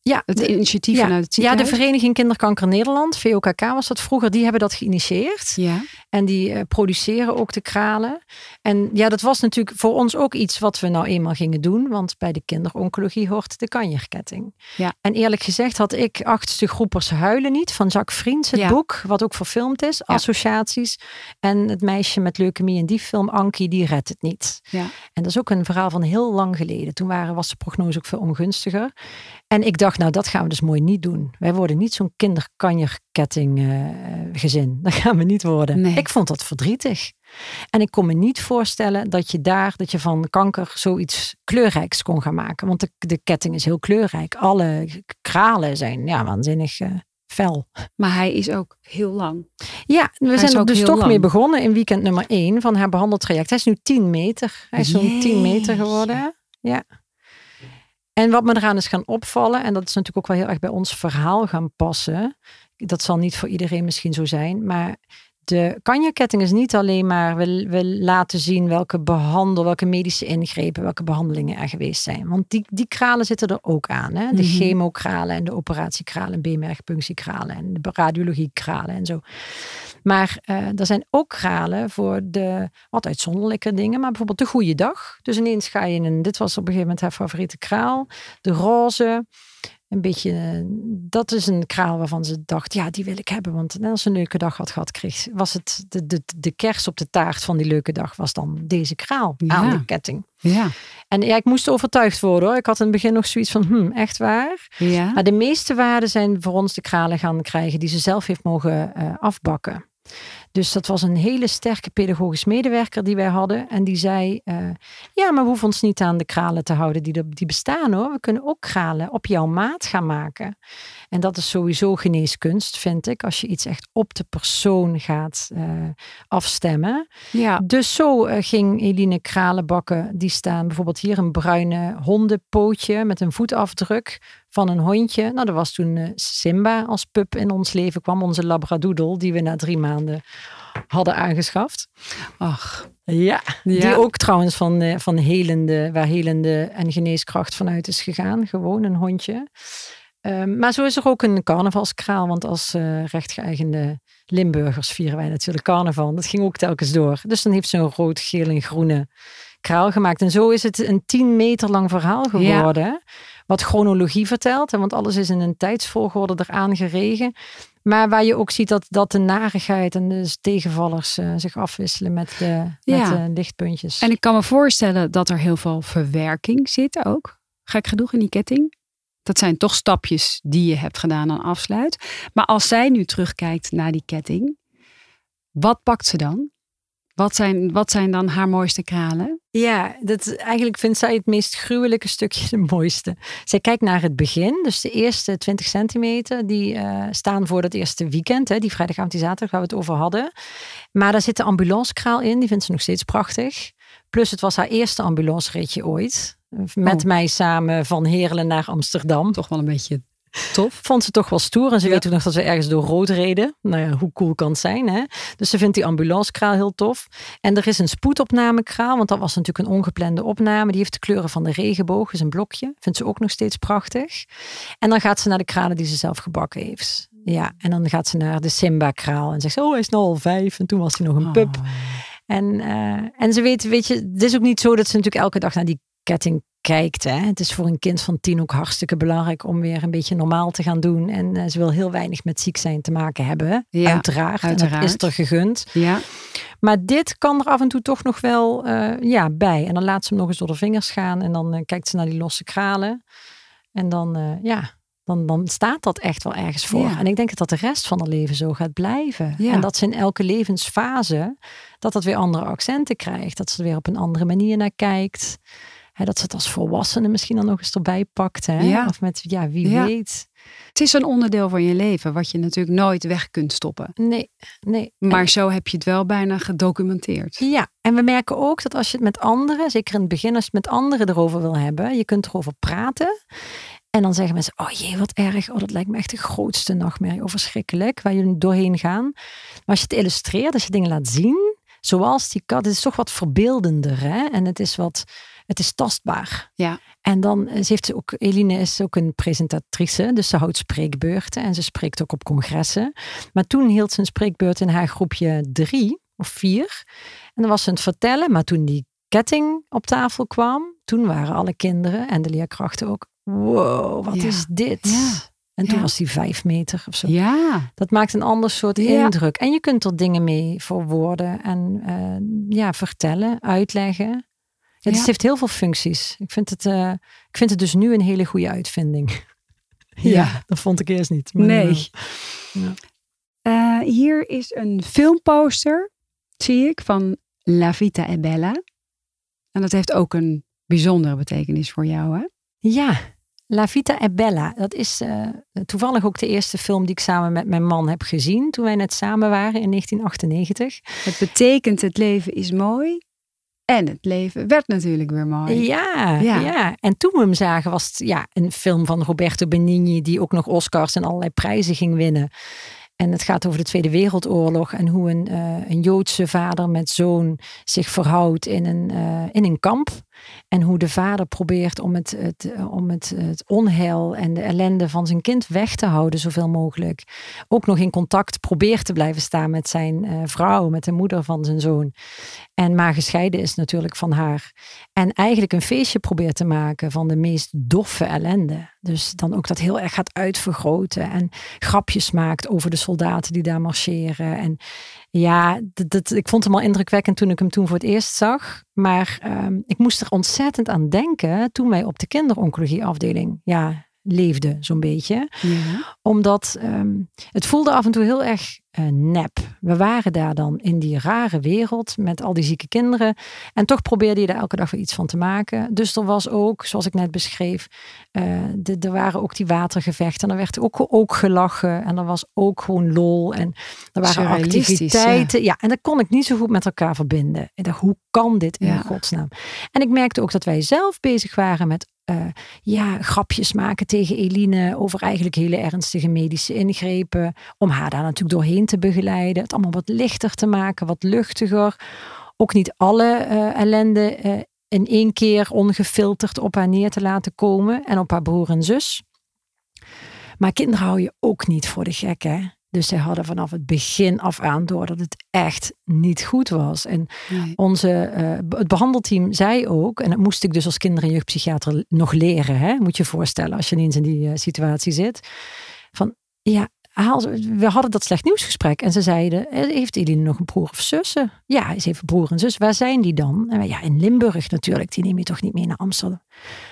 Ja,
het
de-
initiatief
ja,
vanuit het
ja,
ziekenhuis.
de Vereniging Kinderkanker Nederland, VOKK was dat vroeger, die hebben dat geïnitieerd.
Ja,
En die eh, produceren ook de kralen. En ja, dat was natuurlijk voor ons ook iets wat we nou eenmaal gingen doen. Want bij de kinderoncologie hoort de kanjerketting.
Ja.
En eerlijk gezegd had ik Achtste Groepers Huilen niet van Jacques Vriends. Het
Ja.
boek, wat ook verfilmd is. Associaties. En het meisje met leukemie in die film, Ankie, die redt het niet.
ja.
En dat is ook een verhaal van heel lang geleden. Toen waren, was de prognose ook veel ongunstiger. En ik dacht nou dat gaan we dus mooi niet doen. Wij worden niet zo'n kinderkanjerketting eh, gezin. Dat gaan we niet worden.
Nee.
Ik vond dat verdrietig. En ik kon me niet voorstellen dat je daar, dat je van kanker zoiets kleurrijks kon gaan maken. Want de, de ketting is heel kleurrijk. Alle kralen zijn ja, waanzinnig eh, fel.
Maar hij is ook heel lang.
Ja, we zijn er dus toch
lang.
mee begonnen in weekend nummer 1 van haar behandeltraject. Hij is nu 10 meter. Hij is zo'n 10 meter geworden. Ja. En wat me eraan is gaan opvallen, en dat is natuurlijk ook wel heel erg bij ons verhaal gaan passen. Dat zal niet voor iedereen misschien zo zijn, maar de kanjerketting is niet alleen maar we, we laten zien welke behandel, welke medische ingrepen, welke behandelingen er geweest zijn. Want die, die kralen zitten er ook aan. Hè? De
Mhm.
chemokralen en de operatiekralen, beenmergpunctiekralen en de radiologiekralen en zo. Maar eh, er zijn ook kralen voor de wat uitzonderlijke dingen, maar bijvoorbeeld de goede dag. Dus ineens ga je in een, dit was op een gegeven moment haar favoriete kraal, de roze. Een beetje, eh, dat is een kraal waarvan ze dacht, ja, die wil ik hebben. Want als ze een leuke dag had gehad, kreeg, was het de, de, de kers op de taart van die leuke dag, was dan deze kraal aan de ketting.
Ja.
En ja, ik moest overtuigd worden hoor. Ik had in het begin nog zoiets van, hm, echt waar?
Ja.
Maar de meeste waarden zijn voor ons de kralen gaan krijgen die ze zelf heeft mogen eh, afbakken. Dus dat was een hele sterke pedagogisch medewerker die wij hadden. En die zei, eh, ja, maar we hoeven ons niet aan de kralen te houden die, er, die bestaan hoor. We kunnen ook kralen op jouw maat gaan maken. En dat is sowieso geneeskunst, vind ik. Als je iets echt op de persoon gaat eh, afstemmen.
ja.
Dus zo eh, ging Eline kralen bakken. Die staan bijvoorbeeld hier een bruine hondenpootje met een voetafdruk van een hondje. Nou, dat was toen eh, Simba als pup in ons leven kwam. Onze labradoodle die we na drie maanden hadden aangeschaft.
Ach.
Ja,
Ja.
die ook trouwens van, van helende, waar helende en geneeskracht vanuit is gegaan. Gewoon een hondje. Ehm, maar zo is er ook een carnavalskraal. Want als eh rechtgeëigende Limburgers vieren wij natuurlijk carnaval. Dat ging ook telkens door. Dus dan heeft ze een rood, geel en groene kraal gemaakt. En zo is het een tien meter lang verhaal geworden. Wat chronologie vertelt. Want alles is in een tijdsvolgorde eraan geregen. Maar waar je ook ziet dat, dat de narigheid en de tegenvallers eh, zich afwisselen met de, met de lichtpuntjes.
En ik kan me voorstellen dat er heel veel verwerking zit ook. Gek genoeg in die ketting. Dat zijn toch stapjes die je hebt gedaan aan afsluit. Maar als zij nu terugkijkt naar die ketting, wat pakt ze dan? Wat zijn, wat zijn dan haar mooiste kralen?
Ja, dat, eigenlijk vindt zij het meest gruwelijke stukje de mooiste. Zij kijkt naar het begin, dus de eerste 20 centimeter, die eh, staan voor dat eerste weekend, hè, die vrijdagavond, die zaterdag, waar we het over hadden. Maar daar zit de ambulancekraal in, die vindt ze nog steeds prachtig. Plus het was haar eerste ambulanceritje ooit. Met
Oh.
mij samen van Heerlen naar Amsterdam.
Toch wel een beetje tof.
Vond ze toch wel stoer. En ze
Ja.
weet ook nog dat we ergens door rood reden. Nou ja, hoe cool kan het zijn, hè? Dus ze vindt die ambulancekraal heel tof. En er is een spoedopnamekraal, want dat was natuurlijk een ongeplande opname. Die heeft de kleuren van de regenboog, is een blokje. Vindt ze ook nog steeds prachtig. En dan gaat ze naar de kralen die ze zelf gebakken heeft. Ja, en dan gaat ze naar de Simba-kraal en zegt ze, oh, hij is nou al vijf. En toen was hij nog een pup.
Oh.
En, eh, en ze weet, weet je, het is ook niet zo dat ze natuurlijk elke dag naar die ketting kijkt. Hè? Het is voor een kind van tien ook hartstikke belangrijk om weer een beetje normaal te gaan doen. En eh, ze wil heel weinig met ziek zijn te maken hebben.
Ja,
uiteraard. En dat
uiteraard.
is er gegund.
Ja,
Maar dit kan er af en toe toch nog wel eh, ja, bij. En dan laat ze hem nog eens door de vingers gaan. En dan eh, kijkt ze naar die losse kralen. En dan, ja, dan, dan staat dat echt wel ergens voor.
Ja.
En ik denk dat dat de rest van haar leven zo gaat blijven.
Ja.
En dat ze in elke levensfase, dat dat weer andere accenten krijgt. Dat ze er weer op een andere manier naar kijkt. Hè, dat ze het als volwassene misschien dan nog eens erbij pakt. Hè?
Ja.
Of met, ja, wie
Ja.
weet.
het is een onderdeel van je leven wat je natuurlijk nooit weg kunt stoppen.
Nee, nee.
Maar zo heb je het wel bijna gedocumenteerd.
Ja, en we merken ook dat als je het met anderen, zeker in het begin, als je het met anderen erover wil hebben, je kunt erover praten. En dan zeggen mensen, oh jee, wat erg. Oh, dat lijkt me echt de grootste nachtmerrie. Oh, verschrikkelijk, waar jullie doorheen gaan. Maar als je het illustreert, als je dingen laat zien, zoals die kat, het is toch wat verbeeldender. Hè? En het is wat, het is tastbaar.
Ja.
En dan eh, ze heeft ze ook, Eline is ook een presentatrice, dus ze houdt spreekbeurten en ze spreekt ook op congressen. Maar toen hield ze een spreekbeurt in haar groepje drie of vier. En dan was ze aan het vertellen, maar toen die ketting op tafel kwam, toen waren alle kinderen en de leerkrachten ook, wow, wat
Ja.
is dit?
Ja.
En toen
Ja.
was die vijf meter of zo.
Ja,
Dat maakt een ander soort
Ja.
indruk. En je kunt er dingen mee verwoorden en eh, ja, vertellen, uitleggen. Ja, het heeft heel veel functies. Ik vind, het, eh, ik vind het dus nu een hele goede uitvinding. Ja, dat vond ik eerst niet. maar,
Nee.
eh,
hier is een filmposter, zie ik, van La Vita è Bella. En dat heeft ook een bijzondere betekenis voor jou, hè?
Ja, La Vita è Bella. Dat is eh, toevallig ook de eerste film die ik samen met mijn man heb gezien toen wij net samen waren in 1998.
Het betekent het leven is mooi. En het leven werd natuurlijk weer mooi.
Ja,
Ja.
ja, en toen we hem zagen was het ja, een film van Roberto Benigni die ook nog Oscars en allerlei prijzen ging winnen. En het gaat over de Tweede Wereldoorlog en hoe een, eh, een Joodse vader met zoon zich verhoudt in een, eh, in een kamp. En hoe de vader probeert om, het, het, eh, om het, het onheil en de ellende van zijn kind weg te houden, zoveel mogelijk. Ook nog in contact probeert te blijven staan met zijn eh, vrouw, met de moeder van zijn zoon. En maar gescheiden is natuurlijk van haar. En eigenlijk een feestje probeert te maken van de meest doffe ellende. Dus dan ook dat heel erg gaat uitvergroten. En grapjes maakt over de soldaten die daar marcheren. En ja, dat, dat- ik vond hem al indrukwekkend toen ik hem toen voor het eerst zag. Maar ehm, ik moest er ontzettend aan denken toen wij op de kinderoncologieafdeling ja, leefden, zo'n beetje
Ja.
omdat ehm, het voelde af en toe heel erg eh, nep. We waren daar dan in die rare wereld met al die zieke kinderen. En toch probeerde je daar elke dag weer iets van te maken. Dus er was ook, zoals ik net beschreef, eh, de, er waren ook die watergevechten. En er werd ook, ook gelachen. En er was ook gewoon lol. En er waren activiteiten. Ja. en dat kon ik niet zo goed met elkaar verbinden. Ik dacht, hoe kan dit in
Ja.
godsnaam? En ik merkte ook dat wij zelf bezig waren met eh, ja, grapjes maken tegen Eline over eigenlijk hele ernstige medische ingrepen. Om haar daar natuurlijk doorheen te begeleiden. Het allemaal wat lichter te maken, wat luchtiger. Ook niet alle eh, ellende eh, in één keer ongefilterd op haar neer te laten komen. En op haar broer en zus. Maar kinderen hou je ook niet voor de gek, hè? Dus zij hadden vanaf het begin af aan door dat het echt niet goed was. En
Nee.
onze, eh, het behandelteam zei ook, en dat moest ik dus als kinder- en jeugdpsychiater nog leren, hè? moet je je voorstellen als je ineens in die situatie zit. Van ja, we hadden dat slecht nieuwsgesprek en ze zeiden, eh, heeft Eline nog een broer of zussen? Ja, ze heeft broer en zus. Waar zijn die dan? En ja, in Limburg natuurlijk, die neem je toch niet mee naar Amsterdam?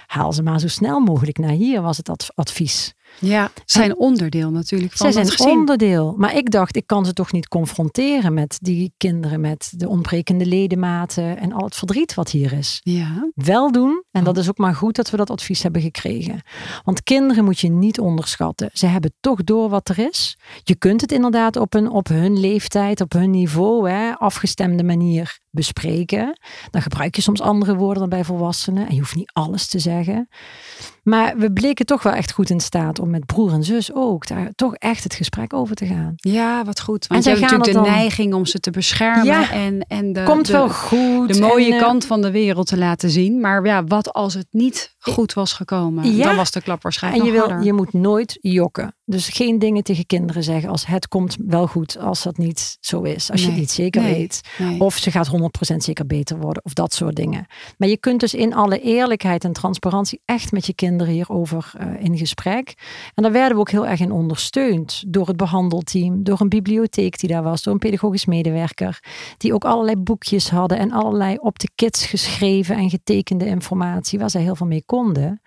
Haal ze maar zo snel mogelijk naar hier, was het ad- advies.
Ja, zijn onderdeel natuurlijk van
Zij zijn onderdeel. Maar ik dacht, ik kan ze toch niet confronteren met die kinderen, met de ontbrekende ledematen en al het verdriet wat hier is.
Ja,
Wel doen, en
Oh.
dat is ook maar goed dat we dat advies hebben gekregen. Want kinderen moet je niet onderschatten. Ze hebben toch door wat er is. Je kunt het inderdaad op, een, op hun leeftijd, op hun niveau, hè, afgestemde manier bespreken. Dan gebruik je soms andere woorden dan bij volwassenen. En je hoeft niet alles te zeggen. Maar we bleken toch wel echt goed in staat om met broer en zus ook daar toch echt het gesprek over te gaan.
ja wat goed.
En
Want je
zij
hebt
gaan
natuurlijk de
dan-
neiging om ze te beschermen.
Ja.
En, en de,
Komt
de,
wel goed.
de mooie
en, eh,
kant van de wereld te laten zien. Maar ja, wat als het niet goed was gekomen?
Ja.
Dan was de klap waarschijnlijk
En je, wil, je moet nooit jokken. Dus geen dingen tegen kinderen zeggen als het komt wel goed als dat niet zo is. Als je het niet zeker
nee,
weet.
Nee.
Of ze gaat 100% zeker beter worden. Of dat soort dingen. Maar je kunt dus in alle eerlijkheid en transparantie echt met je kinderen hierover eh, in gesprek. En daar werden we ook heel erg in ondersteund. Door het behandelteam. Door een bibliotheek die daar was. Door een pedagogisch medewerker. Die ook allerlei boekjes hadden. En allerlei op de kids geschreven en getekende informatie. Waar zij heel veel mee konden.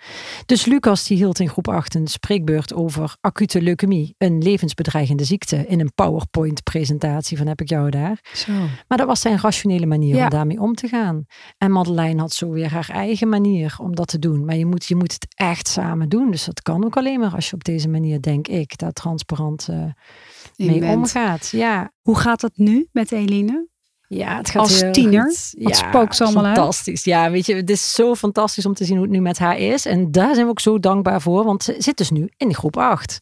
Dus Lucas die hield in groep 8 een spreekbeurt over acute leukemie. Een levensbedreigende ziekte. In een PowerPoint presentatie van heb ik jou daar.
Zo.
Maar dat was zijn rationele manier
Ja.
om daarmee om te gaan. En Madeleine had zo weer haar eigen manier om dat te doen. Maar je moet, je moet het echt samen doen. Dus dat kan ook alleen maar als je op deze manier, denk ik, daar transparant eh,
In
mee
bent.
omgaat. Ja.
Hoe gaat het nu met Eline?
Ja, het gaat
Als
heel
tiener?
goed.
Wat spookt ze allemaal uit?
fantastisch. Ja, weet je, het is zo fantastisch om te zien hoe het nu met haar is. En daar zijn we ook zo dankbaar voor, want ze zit dus nu in groep 8.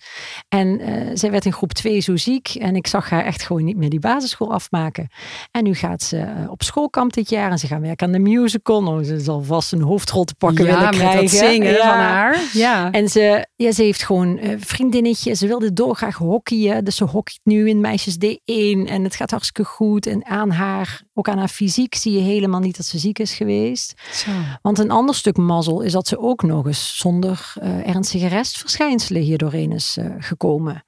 En eh, zij werd in groep 2 zo ziek en ik zag haar echt gewoon niet meer die basisschool afmaken. En nu gaat ze eh, op schoolkamp dit jaar en ze gaan werken aan de musical. Nou, ze zal vast een hoofdrol te pakken
ja,
willen
met
krijgen.
dat zingen
Ja.
van haar. Ja.
En ze, ja, ze heeft gewoon eh vriendinnetje. Ze wilde dolgraag hockeyen. Dus ze hockeyt nu in meisjes D1. En het gaat hartstikke goed. En aan haar haar, ook aan haar fysiek, zie je helemaal niet dat ze ziek is geweest.
Zo.
Want een ander stuk mazzel is dat ze ook nog eens zonder eh, ernstige restverschijnselen hierdoorheen is eh, gekomen.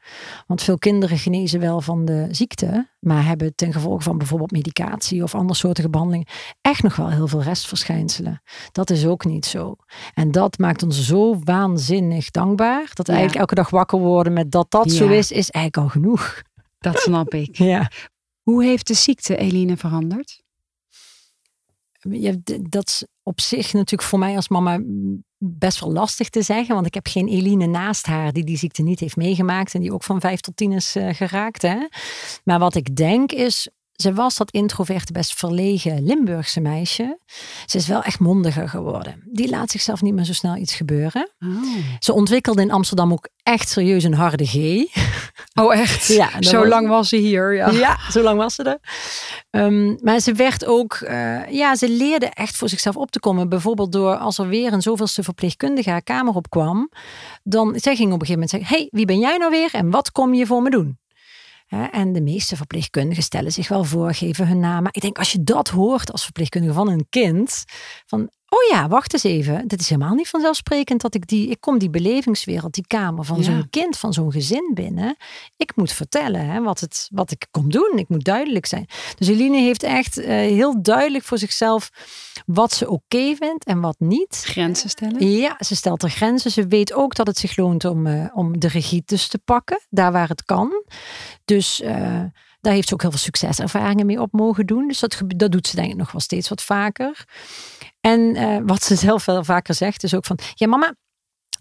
Want veel kinderen genezen wel van de ziekte, maar hebben ten gevolge van bijvoorbeeld medicatie of andersoortige behandelingen echt nog wel heel veel restverschijnselen. Dat is ook niet zo. En dat maakt ons zo waanzinnig dankbaar dat
Ja.
eigenlijk elke dag wakker worden met dat dat zo is, is eigenlijk al genoeg.
Dat snap ik.
Ja.
Hoe heeft de ziekte Eline veranderd?
Ja, dat is op zich natuurlijk voor mij als mama best wel lastig te zeggen. Want ik heb geen Eline naast haar die die ziekte niet heeft meegemaakt. En die ook van vijf tot tien is eh, geraakt. Hè? Maar wat ik denk is, ze was dat introverte, best verlegen Limburgse meisje. Ze is wel echt mondiger geworden. Die laat zichzelf niet meer zo snel iets gebeuren.
Oh,
Ze ontwikkelde in Amsterdam ook echt serieus een harde G.
oh echt?
Ja,
Zo
was-
lang was ze hier. Ja.
Ja, zo lang was ze er. Ehm, maar ze werd ook, eh, ja, ze leerde echt voor zichzelf op te komen. Bijvoorbeeld door als er weer een zoveelste verpleegkundige haar kamer opkwam. Dan, zij ging op een gegeven moment zeggen, hey, wie ben jij nou weer en wat kom je voor me doen? En de meeste verpleegkundigen stellen zich wel voor, geven hun naam. Maar ik denk, als je dat hoort als verpleegkundige van een kind, van, oh ja, wacht eens even. Dit is helemaal niet vanzelfsprekend dat ik die, ik kom die belevingswereld, die kamer van
Ja.
zo'n kind, van zo'n gezin binnen. Ik moet vertellen hè, wat, het, wat ik kom doen. Ik moet duidelijk zijn. Dus Eline heeft echt eh, heel duidelijk voor zichzelf wat ze oké vindt en wat niet.
Grenzen stellen.
Ja, ze stelt er grenzen. Ze weet ook dat het zich loont om, eh, om de regie dus te pakken, daar waar het kan. Dus eh, daar heeft ze ook heel veel succeservaringen mee op mogen doen. Dus dat, dat doet ze denk ik nog wel steeds wat vaker. En eh, wat ze zelf wel vaker zegt is ook van, ja mama,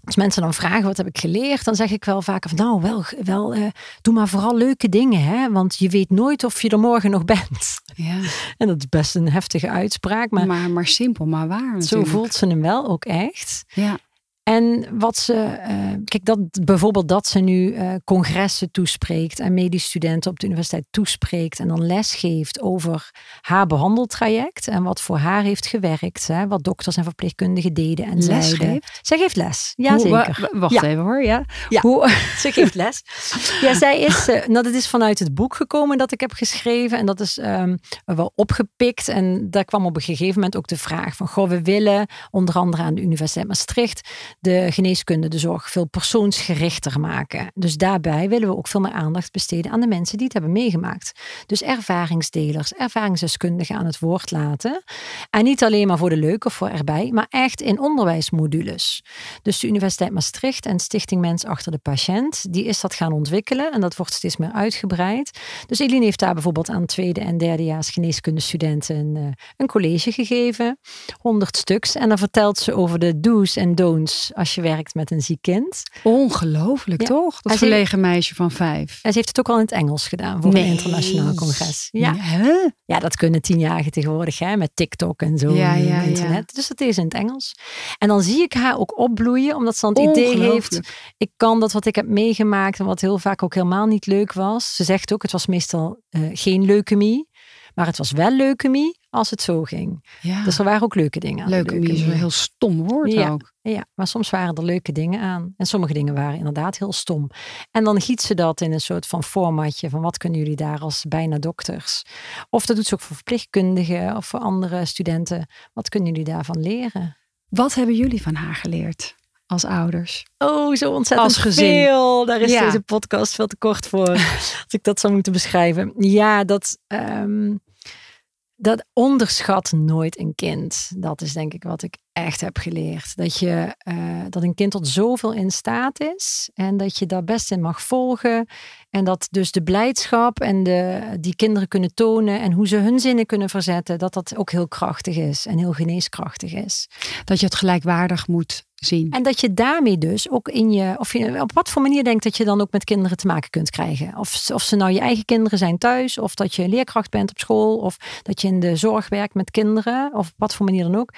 als mensen dan vragen wat heb ik geleerd, dan zeg ik wel vaker van nou wel, wel eh, doe maar vooral leuke dingen, hè? want je weet nooit of je er morgen nog bent.
Ja.
En dat is best een heftige uitspraak, maar
Maar, maar, simpel, maar waar
zo
natuurlijk.
voelt ze hem wel ook echt.
Ja.
En wat ze, eh, kijk, dat, bijvoorbeeld dat ze nu eh, congressen toespreekt en medisch studenten op de universiteit toespreekt en dan les geeft over haar behandeltraject en wat voor haar heeft gewerkt, hè, wat dokters en verpleegkundigen deden en
Les
zeiden.
geeft?
Zij geeft les, ja
Hoe-
zeker.
wa- wacht
Ja.
even hoor. Ja.
Ja.
Hoe,
Ze geeft les. Ja, zij is, eh, nou, dat is vanuit het boek gekomen dat ik heb geschreven. En dat is ehm, wel opgepikt. En daar kwam op een gegeven moment ook de vraag van, goh, we willen onder andere aan de Universiteit Maastricht de geneeskunde, de zorg, veel persoonsgerichter maken. Dus daarbij willen we ook veel meer aandacht besteden aan de mensen die het hebben meegemaakt. Dus ervaringsdelers, ervaringsdeskundigen aan het woord laten. En niet alleen maar voor de leuke of voor erbij, maar echt in onderwijsmodules. Dus de Universiteit Maastricht en Stichting Mens Achter de Patiënt, die is dat gaan ontwikkelen en dat wordt steeds meer uitgebreid. Dus Eline heeft daar bijvoorbeeld aan tweede en derdejaars geneeskundestudenten een, eh, een college gegeven, 100 stuks. En dan vertelt ze over de do's en don'ts als je werkt met een ziek kind.
ongelooflijk
Ja.
toch? Dat verlegen meisje van vijf.
En ze heeft het ook al in het Engels gedaan voor een internationaal congres. Ja.
Hè?
Ja, dat kunnen tienjarigen tegenwoordig hè, met TikTok en zo
Ja,
en
ja,
internet. Dus dat is in het Engels. En dan zie ik haar ook opbloeien, omdat ze dan het idee heeft, ik kan dat wat ik heb meegemaakt en wat heel vaak ook helemaal niet leuk was. Ze zegt ook, het was meestal eh, geen leukemie, maar het was wel leukemie als het zo ging.
Ja.
Dus er waren ook leuke dingen aan. de
Leukemie is een heel stom woord
Ja.
ook.
Ja, maar soms waren er leuke dingen aan. En sommige dingen waren inderdaad heel stom. En dan giet ze dat in een soort van formatje van wat kunnen jullie daar als bijna dokters. Of dat doet ze ook voor verpleegkundigen of voor andere studenten. Wat kunnen jullie daarvan leren?
Wat hebben jullie van haar geleerd als ouders?
Oh, zo ontzettend
Als gezin.
veel. Daar is
Ja.
deze podcast veel te kort voor. als ik dat zou moeten beschrijven. Ja, dat, ehm, dat onderschat nooit een kind. Dat is denk ik wat ik echt heb geleerd. Dat, je, eh, dat een kind tot zoveel in staat is. En dat je daar best in mag volgen. En dat dus de blijdschap en de, die kinderen kunnen tonen. En hoe ze hun zinnen kunnen verzetten. Dat dat ook heel krachtig is. En heel geneeskrachtig is.
Dat je het gelijkwaardig moet zien.
En dat je daarmee dus ook in je, of je op wat voor manier denkt dat je dan ook met kinderen te maken kunt krijgen. Of, of ze nou je eigen kinderen zijn thuis, of dat je leerkracht bent op school, of dat je in de zorg werkt met kinderen, of op wat voor manier dan ook.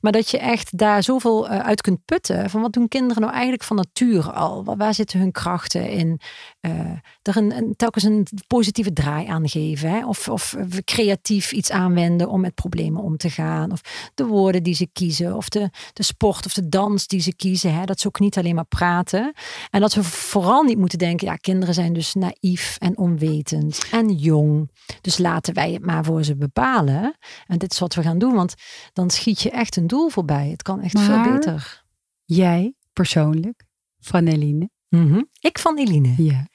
Maar dat je echt daar zoveel eh, uit kunt putten van wat doen kinderen nou eigenlijk van nature al? Waar, waar zitten hun krachten in? Eh, er een, een, telkens een positieve draai aan geven, hè? Of, of creatief iets aanwenden om met problemen om te gaan, of de woorden die ze kiezen, of de, de sport of de dans die ze kiezen. Hè, dat ze ook niet alleen maar praten. En dat we vooral niet moeten denken, ja, kinderen zijn dus naïef en onwetend en jong. Dus laten wij het maar voor ze bepalen. En dit is wat we gaan doen, want dan schiet je echt een doel voorbij. Het kan echt veel beter.
Jij persoonlijk, van Eline.
Mhm. Ik van Eline.
Ja.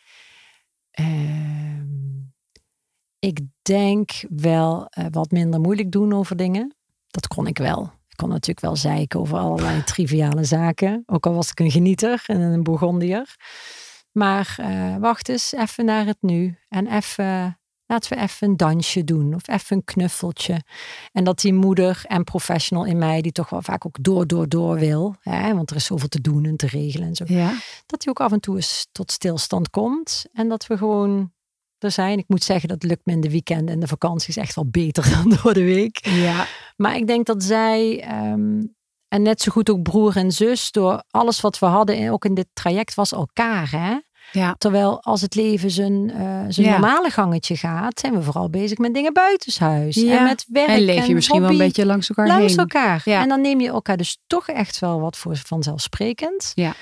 Ehm, ik denk wel eh, wat minder moeilijk doen over dingen. Dat kon ik wel. Ik kon natuurlijk wel zeiken over allerlei triviale zaken. Ook al was ik een genieter en een Bourgondier. Maar eh, wacht eens even naar het nu. En even, laten we even een dansje doen. Of even een knuffeltje. En dat die moeder en professional in mij, die toch wel vaak ook door, door, door wil. Hè, want er is zoveel te doen en te regelen en zo
Ja.
dat hij ook af en toe eens tot stilstand komt. En dat we gewoon er zijn. Ik moet zeggen, dat lukt me in de weekenden en de vakanties echt wel beter dan door de week.
Ja.
Maar ik denk dat zij, ehm, en net zo goed ook broer en zus, door alles wat we hadden, en ook in dit traject, was elkaar. Hè?
Ja.
Terwijl als het leven zijn, eh, zijn
Ja.
normale gangetje gaat, zijn we vooral bezig met dingen buitenshuis.
Ja.
En met werk.
En leef je misschien wel een beetje langs elkaar
langs
heen.
elkaar.
Ja.
En dan neem je elkaar dus toch echt wel wat voor vanzelfsprekend.
Ja.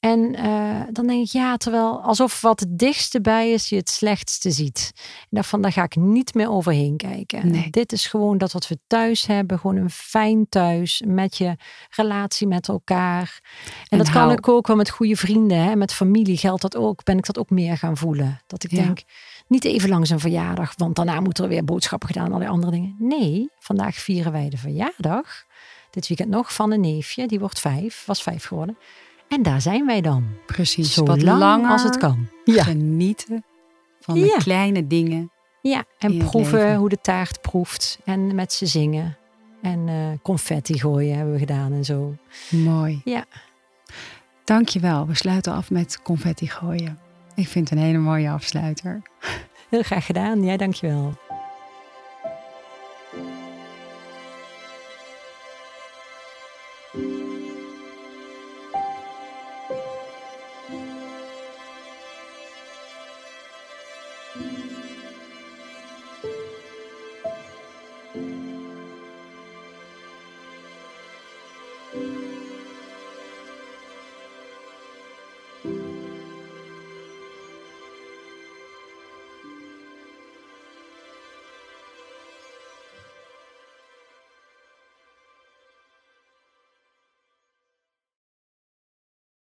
En eh, dan denk ik, ja, terwijl alsof wat het dichtste bij is, je het slechtste ziet. En daarvan, daar ga ik niet meer overheen kijken.
Nee.
Dit is gewoon dat wat we thuis hebben, gewoon een fijn thuis met je relatie met elkaar. En,
En
dat kan ik ook wel met goede vrienden, hè, met familie geldt dat ook. Ben ik dat ook meer gaan voelen. Dat ik
Ja.
denk, niet even langs een verjaardag, want daarna moeten er weer boodschappen gedaan en allerlei andere dingen. Nee, vandaag vieren wij de verjaardag. Dit weekend nog van een neefje, die wordt vijf, was vijf geworden. En daar zijn wij dan.
Precies.
Zo
wat
lang
langer
als het kan.
genieten van de
Ja.
kleine dingen.
Ja, en proeven
leven.
hoe de taart proeft. En met ze zingen. En eh, confetti gooien hebben we gedaan en zo.
Mooi.
Ja.
Dankjewel. We sluiten af met confetti gooien. Ik vind het een hele mooie afsluiter.
Heel graag gedaan. Jij dankjewel.